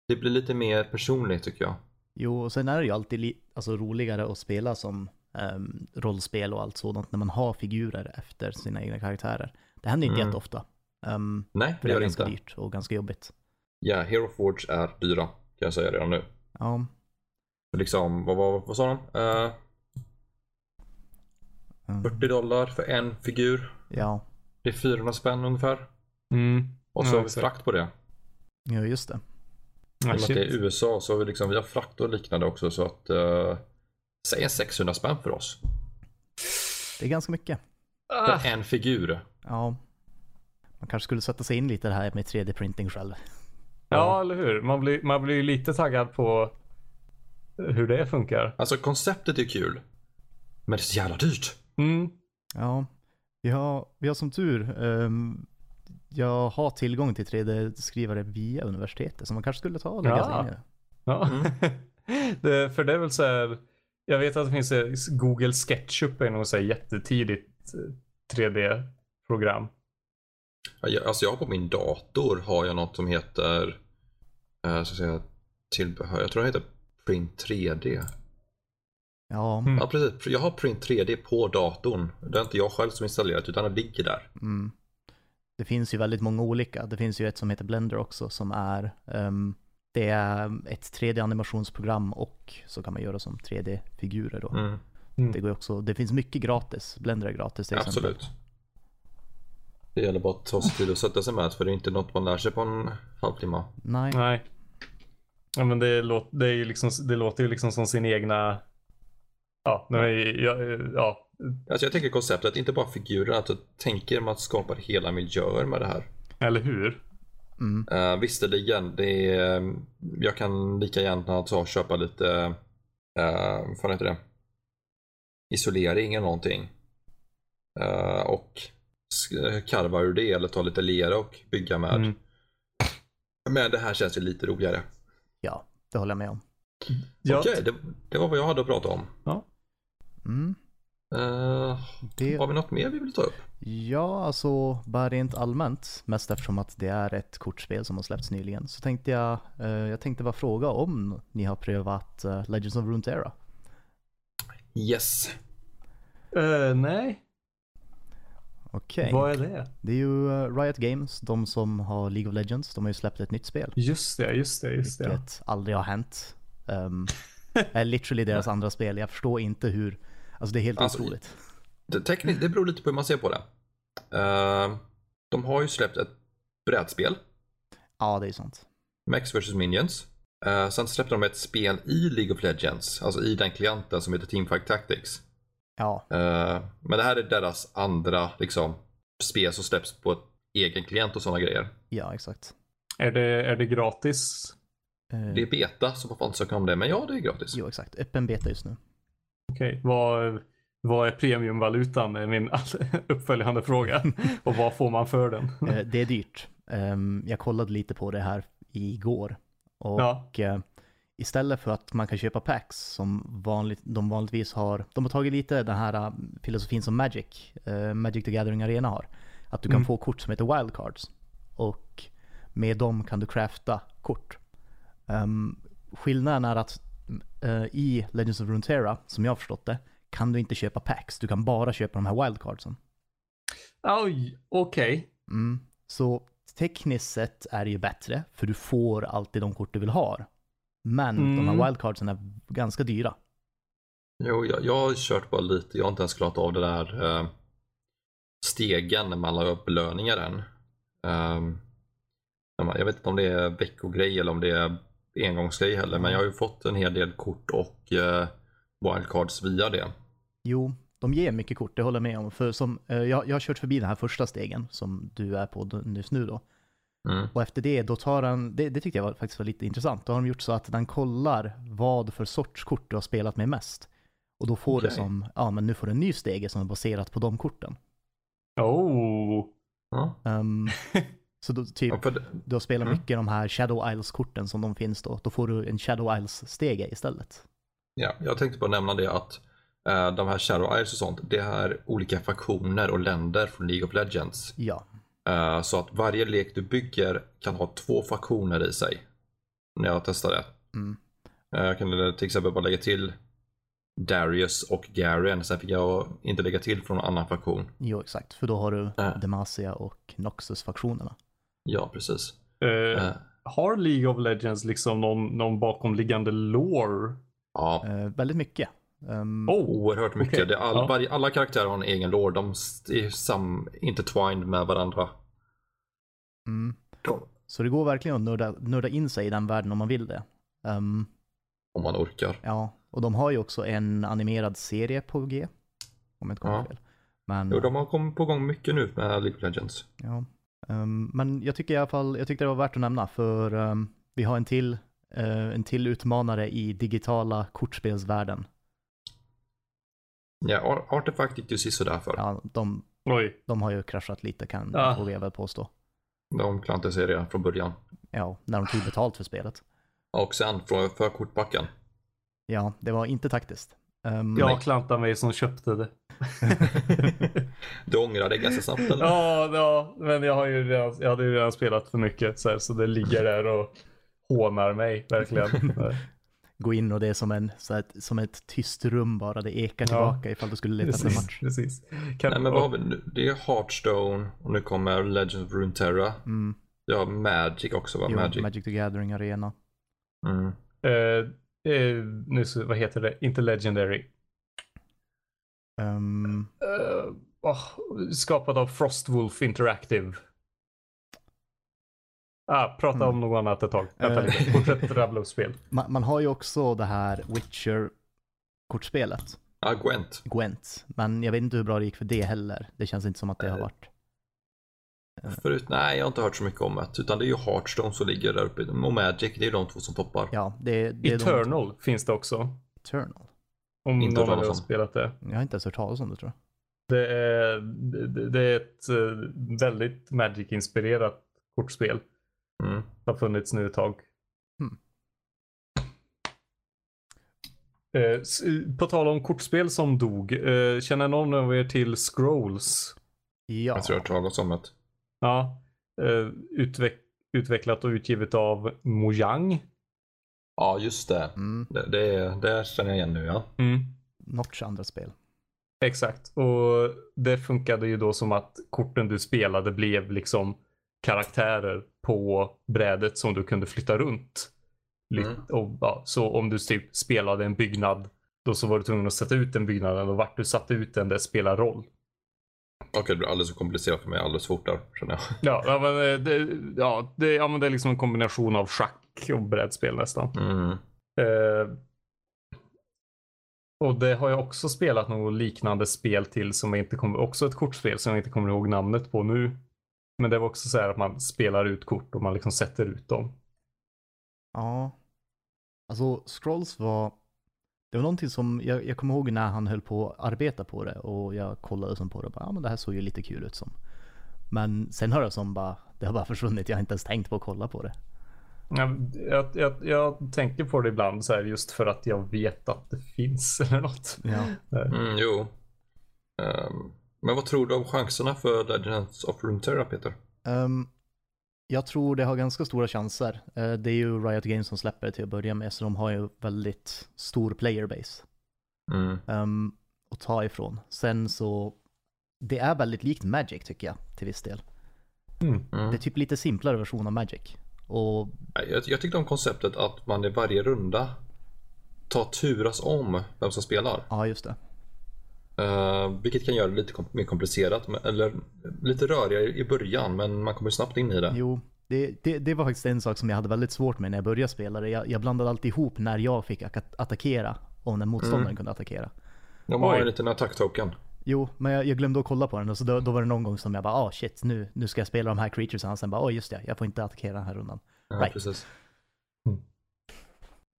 Det blir lite mer personligt tycker jag. Jo, och sen är det ju alltid alltså, roligare att spela som ehm, rollspel och allt sådant när man har figurer efter sina egna karaktärer. Det händer inte Mm. jätteofta. Um, Nej, det det gör är det ganska inte. dyrt och ganska jobbigt. Ja, Hero Forge är dyra. Kan jag säga redan nu. Ja, Liksom, vad, vad, vad sa de? Eh, mm, 40 dollar för en figur. ja, Det är 400 spänn ungefär. Mm. Och så Ja, har vi exakt. frakt på det. ja, just det. I och Ah, med att det är. USA så har vi, liksom, vi har frakt och liknande också så att uh, Säg en 600 spänn för oss. Det är ganska mycket. Ah, För en figur. Ja. Man kanske skulle sätta sig in lite i det här med 3D-printing själv. ja, eller hur? Man blir, man blir ju lite taggad på hur det funkar. Alltså konceptet är kul. Men det är så jävla dyrt. Mm. Ja, vi har, vi har som tur, ehm, jag har tillgång till 3D-skrivare via universitetet, så man kanske skulle ta och lägga sig Ja. in i det. Ja. det, för det är väl så här. Jag vet att det finns eh, Google SketchUp är nog så här jättetidigt eh, 3D-program. Ja, jag- Alltså jag på min dator har jag något som heter uh, så att säga, tillbehör. Jag tror det heter Print 3D. Ja, Mm. Ja precis, jag har Print 3D på datorn. Det är inte jag själv som installerat utan det ligger där. mm. Det finns ju väldigt många olika. Det finns ju ett som heter Blender också som är, ehm, det är ett 3D-animationsprogram och så kan man göra som 3D-figurer då. Mm, Det går också, det finns mycket gratis. Blender är gratis till exempel. absolut. Det gäller bara att ta sig tid och sätta sig med för det är inte något man lär sig på en halvtimme. Nej, Nej. Ja, men det, låt, det, är ju liksom, det låter ju liksom som sin egna... Ja, nej, ja, ja. Alltså jag tänker konceptet, inte bara figurer, alltså tänker man att skapa hela miljöer med det här. eller hur? mm. Uh, visserligen, det är, jag kan lika gärna ta och köpa lite, uh, vad heter det? Isolering eller någonting. Eh, och karva ur det eller ta lite lera och bygga med. Mm. Men det här känns ju lite roligare. ja, det håller jag med om. Ja, Okej, det, det var vad jag hade att prata om. Mm. Uh, Det, har vi något mer vi vill ta upp? ja, alltså bara rent allmänt, mest eftersom att det är ett kortspel som har släppts nyligen, så tänkte jag, eh, jag tänkte bara fråga om ni har prövat eh, Legends of Runeterra. Yes. Eh, nej, Okej. vad är det? Det är ju eh, Riot Games, de som har League of Legends. De har ju släppt ett nytt spel. Just det, just det, just det. Vilket aldrig har hänt. Um, är literally deras andra spel. Jag förstår inte hur, alltså det är helt Alltså, otroligt. Det, tekniskt, det beror lite på hur man ser på det. Eh, de har ju släppt ett brädspel, Ja, det är sant. Max vs Minions. Uh, sen släppte de ett spel i League of Legends, alltså i den klienten som heter Teamfight Tactics. Ja, Eh, men det här är deras andra liksom, spel som släpps på ett egen klient och sådana grejer. ja exakt. Är det, är det gratis? Det är beta så man får ansöka om det, men ja det är gratis. Jo, exakt. Öppen beta just nu. Okej, vad, vad är premiumvalutan? är min uppföljande fråga. Och vad får man för den? Eh, det är dyrt. Ehm, jag kollade lite på det här igår. Och Ja. eh, istället för att man kan köpa packs som vanligt, de vanligtvis har, de har tagit lite den här eh, filosofin som Magic, Magic the Gathering Arena har. Att du kan Mm. få kort som heter wildcards. Och med dem kan du crafta kort. Um, skillnaden är att eh, i Legends of Runeterra, som jag har förstått det, kan du inte köpa packs. Du kan bara köpa de här wildcardsen. Oj, okej. Mm. Så tekniskt sett är det ju bättre, för du får alltid de kort du vill ha. Men de Mm. här wildcardsen är ganska dyra. Jo, jag, jag har kört bara lite, jag har inte ens klarat av det där eh, stegen när man la upp belöningar än. Man- jag vet inte om det är veckogrej eller om det är engångsgrej heller, men jag har ju fått en hel del kort och eh, wildcards via det. Jo, de ger mycket kort, det håller jag med om. För som, eh, jag, jag har kört förbi den här första stegen som du är på just nu då. Mm. Och efter det, då tar den, det, det tyckte jag var, faktiskt var lite intressant. Då har de gjort så att den kollar vad för sorts kort du har spelat med mest. Och då får du Okej. som, ja men nu får du en ny stege som är baserat på de korten. Oh. Ehm, så då, typ, Ja, du har spelat Mm. mycket de här Shadow Isles-korten som de finns då. Då får du en Shadow Isles-stege istället. ja, jag tänkte bara nämna det att eh, de här Shadow Isles och sånt, det är olika faktioner och länder från League of Legends. Ja, Eh, så att varje lek du bygger kan ha två faktioner i sig. När jag testade det. Mm. Eh, Jag kan till exempel bara lägga till Darius och Garen. Sen fick jag inte lägga till från någon annan faktion. jo exakt. För då har du Äh. Demacia och Noxus-faktionerna. Ja, precis. Eh, Eh, har League of Legends liksom någon, någon bakomliggande lore? Ja, Eh, väldigt mycket. Ehm, Oh, oerhört mycket. okej. Det är all, Ja. varje, alla karaktärer har en egen lore. De är sam, intertwined med varandra. mm. De, Så det går verkligen att nörda, nörda in sig i den världen om man vill det. Ehm, om man orkar. ja, och de har ju också en animerad serie på G. Om jag inte kommer Ja. fel. Men, Jo, de har kommit på gång mycket nu med League of Legends. ja. Ehm, men jag tycker i alla fall, jag tyckte det var värt att nämna för ehm, vi har en till, eh, en till utmanare i digitala kortspelsvärlden. Ja, Ar- Artifact gick det ju sisådär för. Ja, de, oj. de har ju kraschat lite kan Ja. vågar jag väl påstå. De klantade sig redan från början. Ja, när de tog betalt för spelet. Och sen för, för kortbacken. Ja, det var inte taktiskt. Ehm, Jag klantar mig som köpte det. Du ångrar dig ganska snabbt eller? Ja, ja, men jag har ju redan, jag hade ju redan spelat för mycket så, här, så det ligger där och hånar mig verkligen. gå in och det är som, en, så här, som ett tyst rum bara, det ekar Ja. tillbaka ifall du skulle leta efter en match. precis. Kan, Nej men vad har vi nu? Det är Hearthstone och nu kommer Legends of Runeterra. Mm. Ja, Magic också va? Jo, Magic. Magic the Gathering Arena. Mm. eh, eh, nu, så- vad heter det? Inte Legendary. Eh, åh, skapad av Frostwolf Interactive. Ah, prata Mm. om något annat ett tag. Vänta Eh. lite. Fortsätt rabbla upp spel. man, man har ju också det här Witcher-kortspelet, Ja, Gwent. Gwent. Men jag vet inte hur bra det gick för det heller. Det känns inte som att det har Eh, varit. Förut, nej jag har inte hört så mycket om det. Utan det är ju Hearthstone som ligger där uppe. Och Magic, det är de två som toppar. Ja, det, det är de- Eternal finns det också. Eternal. Om Inte någon har spelat det. Jag har inte ens hört talas om det tror jag. Det är, det, är ett eh, väldigt Magic-inspirerat kortspel. Mm. Det har funnits nu ett tag. Eh, s- På tal om kortspel som dog. eh, Känner någon av er till Scrolls? Ja, Jag tror jag har talas om det. Ja. eh, Utveck utvecklat och utgivet av Mojang. Ja, just det. mm. Det, det, det känner jag igen nu ja. Mm. Notch andra spel. Exakt. Och det funkade ju då som att korten du spelade blev liksom karaktärer på brädet som du kunde flytta runt. Mm. Och, ja, så om du typ spelade en byggnad, då så var du tvungen att sätta ut den byggnaden och vart du satte ut den, det spelar roll. Okej, det blir alldeles för komplicerat för mig alldeles fort där, känner jag. Ja, ja, men, eh, det, ja, det, ja, men det är liksom en kombination av schack och brädspel nästan. Mm. Eh, och det har jag också spelat något liknande spel till som jag inte kommer, också ett kortspel som jag inte kommer ihåg namnet på nu. Men det var också så här att man spelar ut kort och man liksom sätter ut dem. Ja. Alltså Scrolls var, det var någonting som, jag, jag kommer ihåg när han höll på att arbeta på det och jag kollade som på det och bara, ja men det här såg ju lite kul ut som. Men sen har det som bara, det har bara försvunnit, jag har inte ens tänkt på att kolla på det. Jag, jag, jag, jag tänker på det ibland så här just för att jag vet att det finns eller något. Ja. Mm, jo. Ehm, men vad tror du om chanserna för Legends of Runeterra, Peter? Ehm, jag tror det har ganska stora chanser. Eh, det är ju Riot Games som släpper det till att börja med, så de har ju väldigt stor playerbase Mm. um, att ta ifrån. Sen så, det är väldigt likt Magic tycker jag, till viss del. Mm. Det Mm. är typ lite simplare version av Magic. Och Jag, jag tyckte om konceptet att man i varje runda tar turas om vem som spelar. ja, just det. Uh, vilket kan göra det lite kom- mer komplicerat, men- eller lite rörigare i början, men man kommer snabbt in i det. Jo, det, det, det var faktiskt en sak som jag hade väldigt svårt med när jag började spela det. Jag, jag blandade alltid ihop när jag fick attackera och när motståndaren Mm. kunde attackera. De har en liten attack-token. Jo, men jag, jag glömde att kolla på den och så då, då var det någon gång som jag bara ah shit, nu, nu ska jag spela de här creaturesen. Och sen bara, åh just det, jag får inte attackera den här rundan. Ja, Right. precis.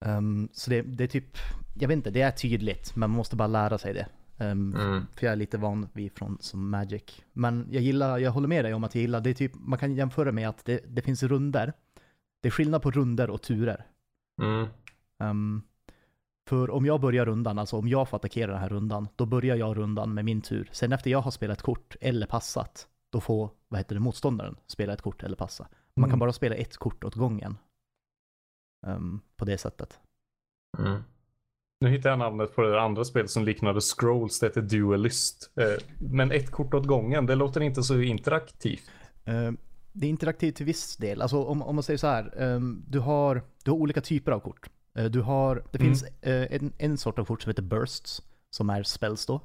Ehm, så det, det är typ, jag vet inte, det är tydligt, men man måste bara lära sig det. Ehm, Mm. För jag är lite van vid från som Magic. Men jag gillar, jag håller med dig om att jag gillar, det är typ, man kan jämföra med att det, det finns runder. Det är skillnad på runder och turer. Mm. Ehm, för om jag börjar rundan, alltså om jag får attackera den här rundan, då börjar jag rundan med min tur. Sen efter jag har spelat kort eller passat, då får, vad heter det, motståndaren spela ett kort eller passa. Man kan Mm. bara spela ett kort åt gången. Ehm, på det sättet. Mm. Nu hittar jag namnet på det andra spelet som liknade Scrolls, det heter Duelist. Eh, Men ett kort åt gången, det låter inte så interaktivt. Ehm, det är interaktivt till viss del. Alltså om, om man säger så här, ehm, du, har, du har olika typer av kort. Eh, du har, det Mm. finns eh, en, en sort av kort som heter bursts, som är spells då.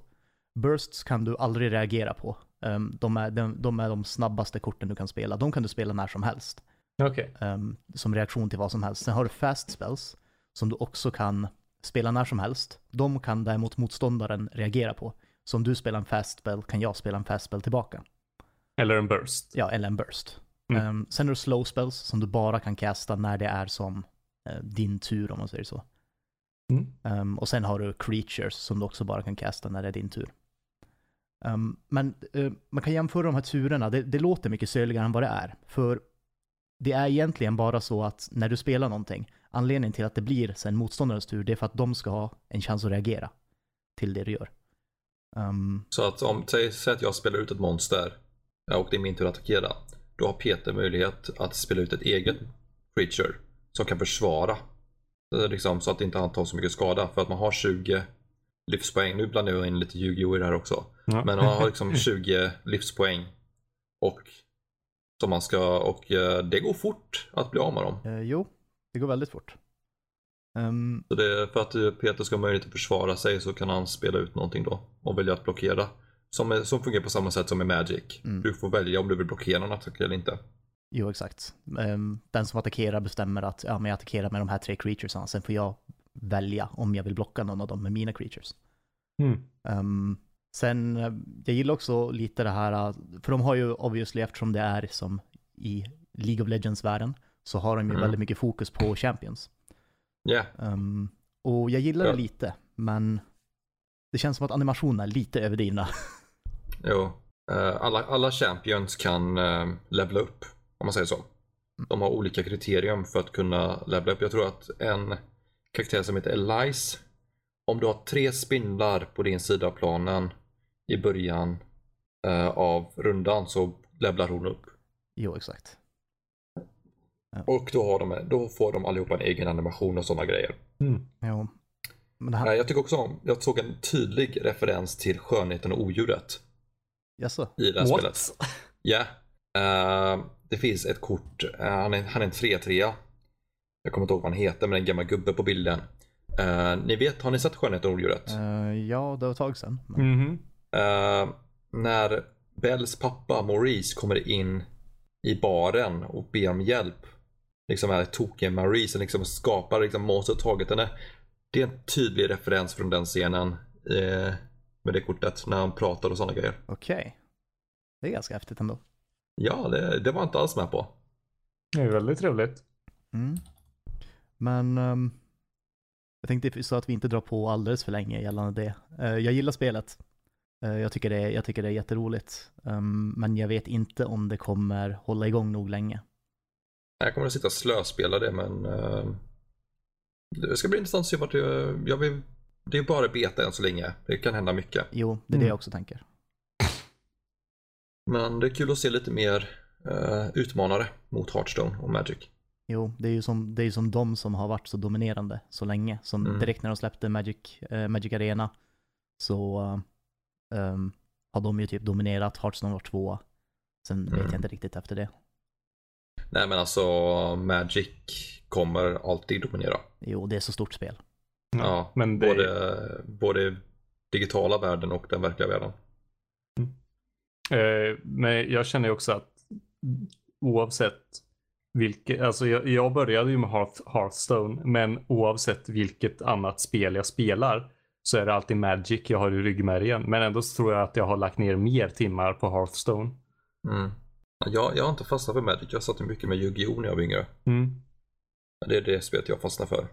Bursts kan du aldrig reagera på. Ehm, de, är, de, de är de snabbaste korten du kan spela. De kan du spela när som helst. Okej. ehm, som reaktion till vad som helst. Sen har du fast spells, som du också kan spela när som helst. De kan däremot motståndaren reagera på. Så om du spelar en fast spell kan jag spela en fast spell tillbaka. Eller en burst. Ja, eller en burst. Mm. Ehm, sen har du slow spells som du bara kan casta när det är som din tur om man säger så. Mm. Ehm, och sen har du creatures som du också bara kan casta när det är din tur. Ehm, men eh, man kan jämföra de här turerna, det, det låter mycket söligare än vad det är. För det är egentligen bara så att när du spelar någonting, anledningen till att det blir sen motståndarens tur, det är för att de ska ha en chans att reagera till det du gör. Ehm, Så att om, säg, säg att jag spelar ut ett monster och det är min tur att attackera. Då har Peter möjlighet att spela ut ett eget creature som kan försvara. Är liksom, så att inte han tar så mycket skada. För att man har 20 livspoäng. Nu blandar jag in lite Yu-Gi-Oh i det här också. Ja. Men man har liksom 20 livspoäng. Och, som man ska, och eh, det går fort att bli av med dem. eh, jo, det går väldigt fort. Ehm, Så det för att eh, Peter ska ha möjlighet att försvara sig så kan han spela ut någonting då och välja att blockera. Som, som fungerar på samma sätt som i Magic. Mm. Du får välja om du vill blockera en attack eller inte. Jo, exakt. Ehm, den som attackerar bestämmer att ja, men jag attackerar med de här tre creaturesen. Sen får jag välja om jag vill blocka någon av dem med mina creatures. Mm. Ehm, sen, eh, jag gillar också lite det här, eh, för de har ju obviously, eftersom det är som i League of Legends-världen, så har de ju Mm. väldigt mycket fokus på champions. Ja, Ehm, och jag gillar Ja. det lite, men det känns som att animationerna är lite överdrivna. jo. Eh, Alla, alla champions kan uh, levela upp, om man säger så. De har olika kriterium för att kunna levela upp. Jag tror att en karaktär som heter Elise, om du har tre spindlar på din sida av planen i början eh, av rundan så levlar hon upp. jo, exakt. Och då, har de, då får de allihopa en egen animation och sådana grejer. Mm. Jo. Men det här, Nej, jag tycker också om, jag såg en tydlig referens till skönheten och odjuret jaså? i det här What? spelet. Ja. Eh, det finns ett kort, eh, han, är, han är en 3-3. Jag kommer inte ihåg vad han heter, men en gammal gubbe på bilden. Eh, ni vet, har ni sett Skönheten och odjuret? Eh, ja, det var ett tag sedan. Men, Mhm. Eh, när Bells pappa Maurice kommer in i baren och ber om hjälp. Liksom är tokiga Maurice som liksom skapar liksom monstret taget henne. Det är en tydlig referens från den scenen med det kortet när han pratar och sådana grejer. Okej. Det är ganska häftigt ändå. Ja, det, det var inte alls med på. Det är väldigt trevligt. Mm. Men ehm, jag tänkte så att vi inte drar på alldeles för länge gällande det. Eh, jag gillar spelet. Eh, jag, tycker det är, jag tycker det är jätteroligt. Ehm, men jag vet inte om det kommer hålla igång nog länge. Jag kommer att sitta och slöspela det men eh, det ska bli intressant att se vart det, jag vill, det är bara beta än så länge. Det kan hända mycket. Jo, det är det Mm. jag också tänker. Men det är kul att se lite mer eh, utmanare mot Hearthstone och Magic. Jo, det är ju som, det är ju som de som har varit så dominerande så länge. Som Mm. direkt när de släppte Magic, eh, Magic Arena så ehm, har de ju typ dominerat. Hearthstone var tvåa. Sen vet Mm. jag inte riktigt efter det. Nej men alltså Magic kommer alltid dominera. Jo, det är så stort spel. Ja, men det- både, både digitala världen och den verkliga världen. Eh, men jag känner ju också att oavsett vilket, alltså jag, jag började ju med Hearth, Hearthstone, men oavsett vilket annat spel jag spelar så är det alltid Magic jag har i ryggmärgen. Men ändå så tror jag att jag har lagt ner mer timmar på Hearthstone. Mm. Jag, jag har inte fastnat för Magic, jag satt mycket med Yu-Gi-Oh när jag var yngre. Mm. Det är det spelet jag fastnar för.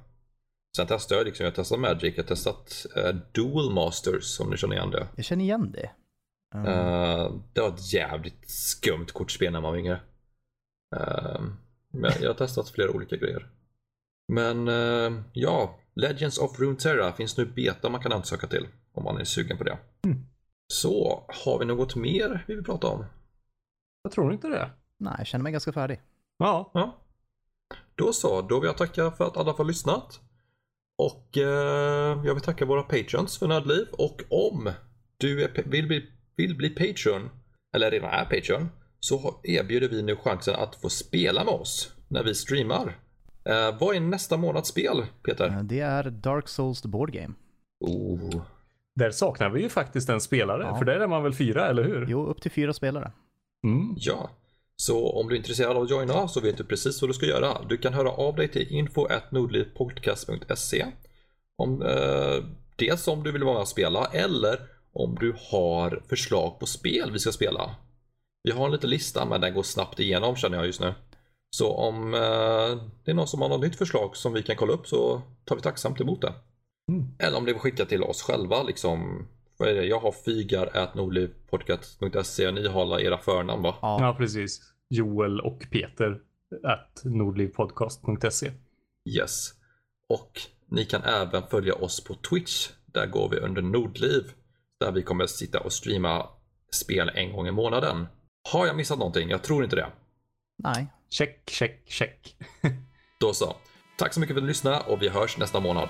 Sen testar jag liksom, jag testat Magic, jag testat uh, Dual Masters om ni känner igen det. Jag känner igen det. Ehm, Eh, det var ett jävligt skumt kortspel när man var yngre. Eh, men jag har testat flera olika grejer. Men eh, ja, Legends of Runeterra finns nu beta man kan ansöka till om man är sugen på det. Så, har vi något mer vi vill prata om? Jag tror inte det. nej, jag känner mig ganska färdig. Ja, Ja. Då så, då vill jag tacka för att alla har lyssnat. Och eh, jag vill tacka våra patrons för Nördliv. Och om du är, vill, bli, vill bli patron, eller redan är patron, så erbjuder vi nu chansen att få spela med oss när vi streamar. Eh, vad är nästa månads spel, Peter? Eh, Det är Dark Souls the Board Game. Oh. där saknar vi ju faktiskt en spelare. Ja. För där är man väl fyra, eller hur? Jo, upp till fyra spelare. Mm. Ja, så om du är intresserad av att joina så vet du precis vad du ska göra. Du kan höra av dig till info.nordlivpodcast.se om, eh, Dels om du vill vara med och spela eller om du har förslag på spel vi ska spela. Vi har en liten lista men den går snabbt igenom känner jag just nu. Så om eh, det är någon som har något nytt förslag som vi kan kolla upp så tar vi tacksamt emot det. Mm. Eller om det vill skicka till oss själva liksom. Vad är det? Jag har fygar.nordlivpodcast.se och ni har era förnamn va? Ja, Ja, precis. Joel och Peter at nordlivpodcast.se. Yes. Och ni kan även följa oss på Twitch. Där går vi under Nordliv. Där vi kommer sitta och streama spel en gång i månaden. Har jag missat någonting? Jag tror inte det. nej. Check, check, check. Då så. Tack så mycket för att du lyssnade och vi hörs nästa månad.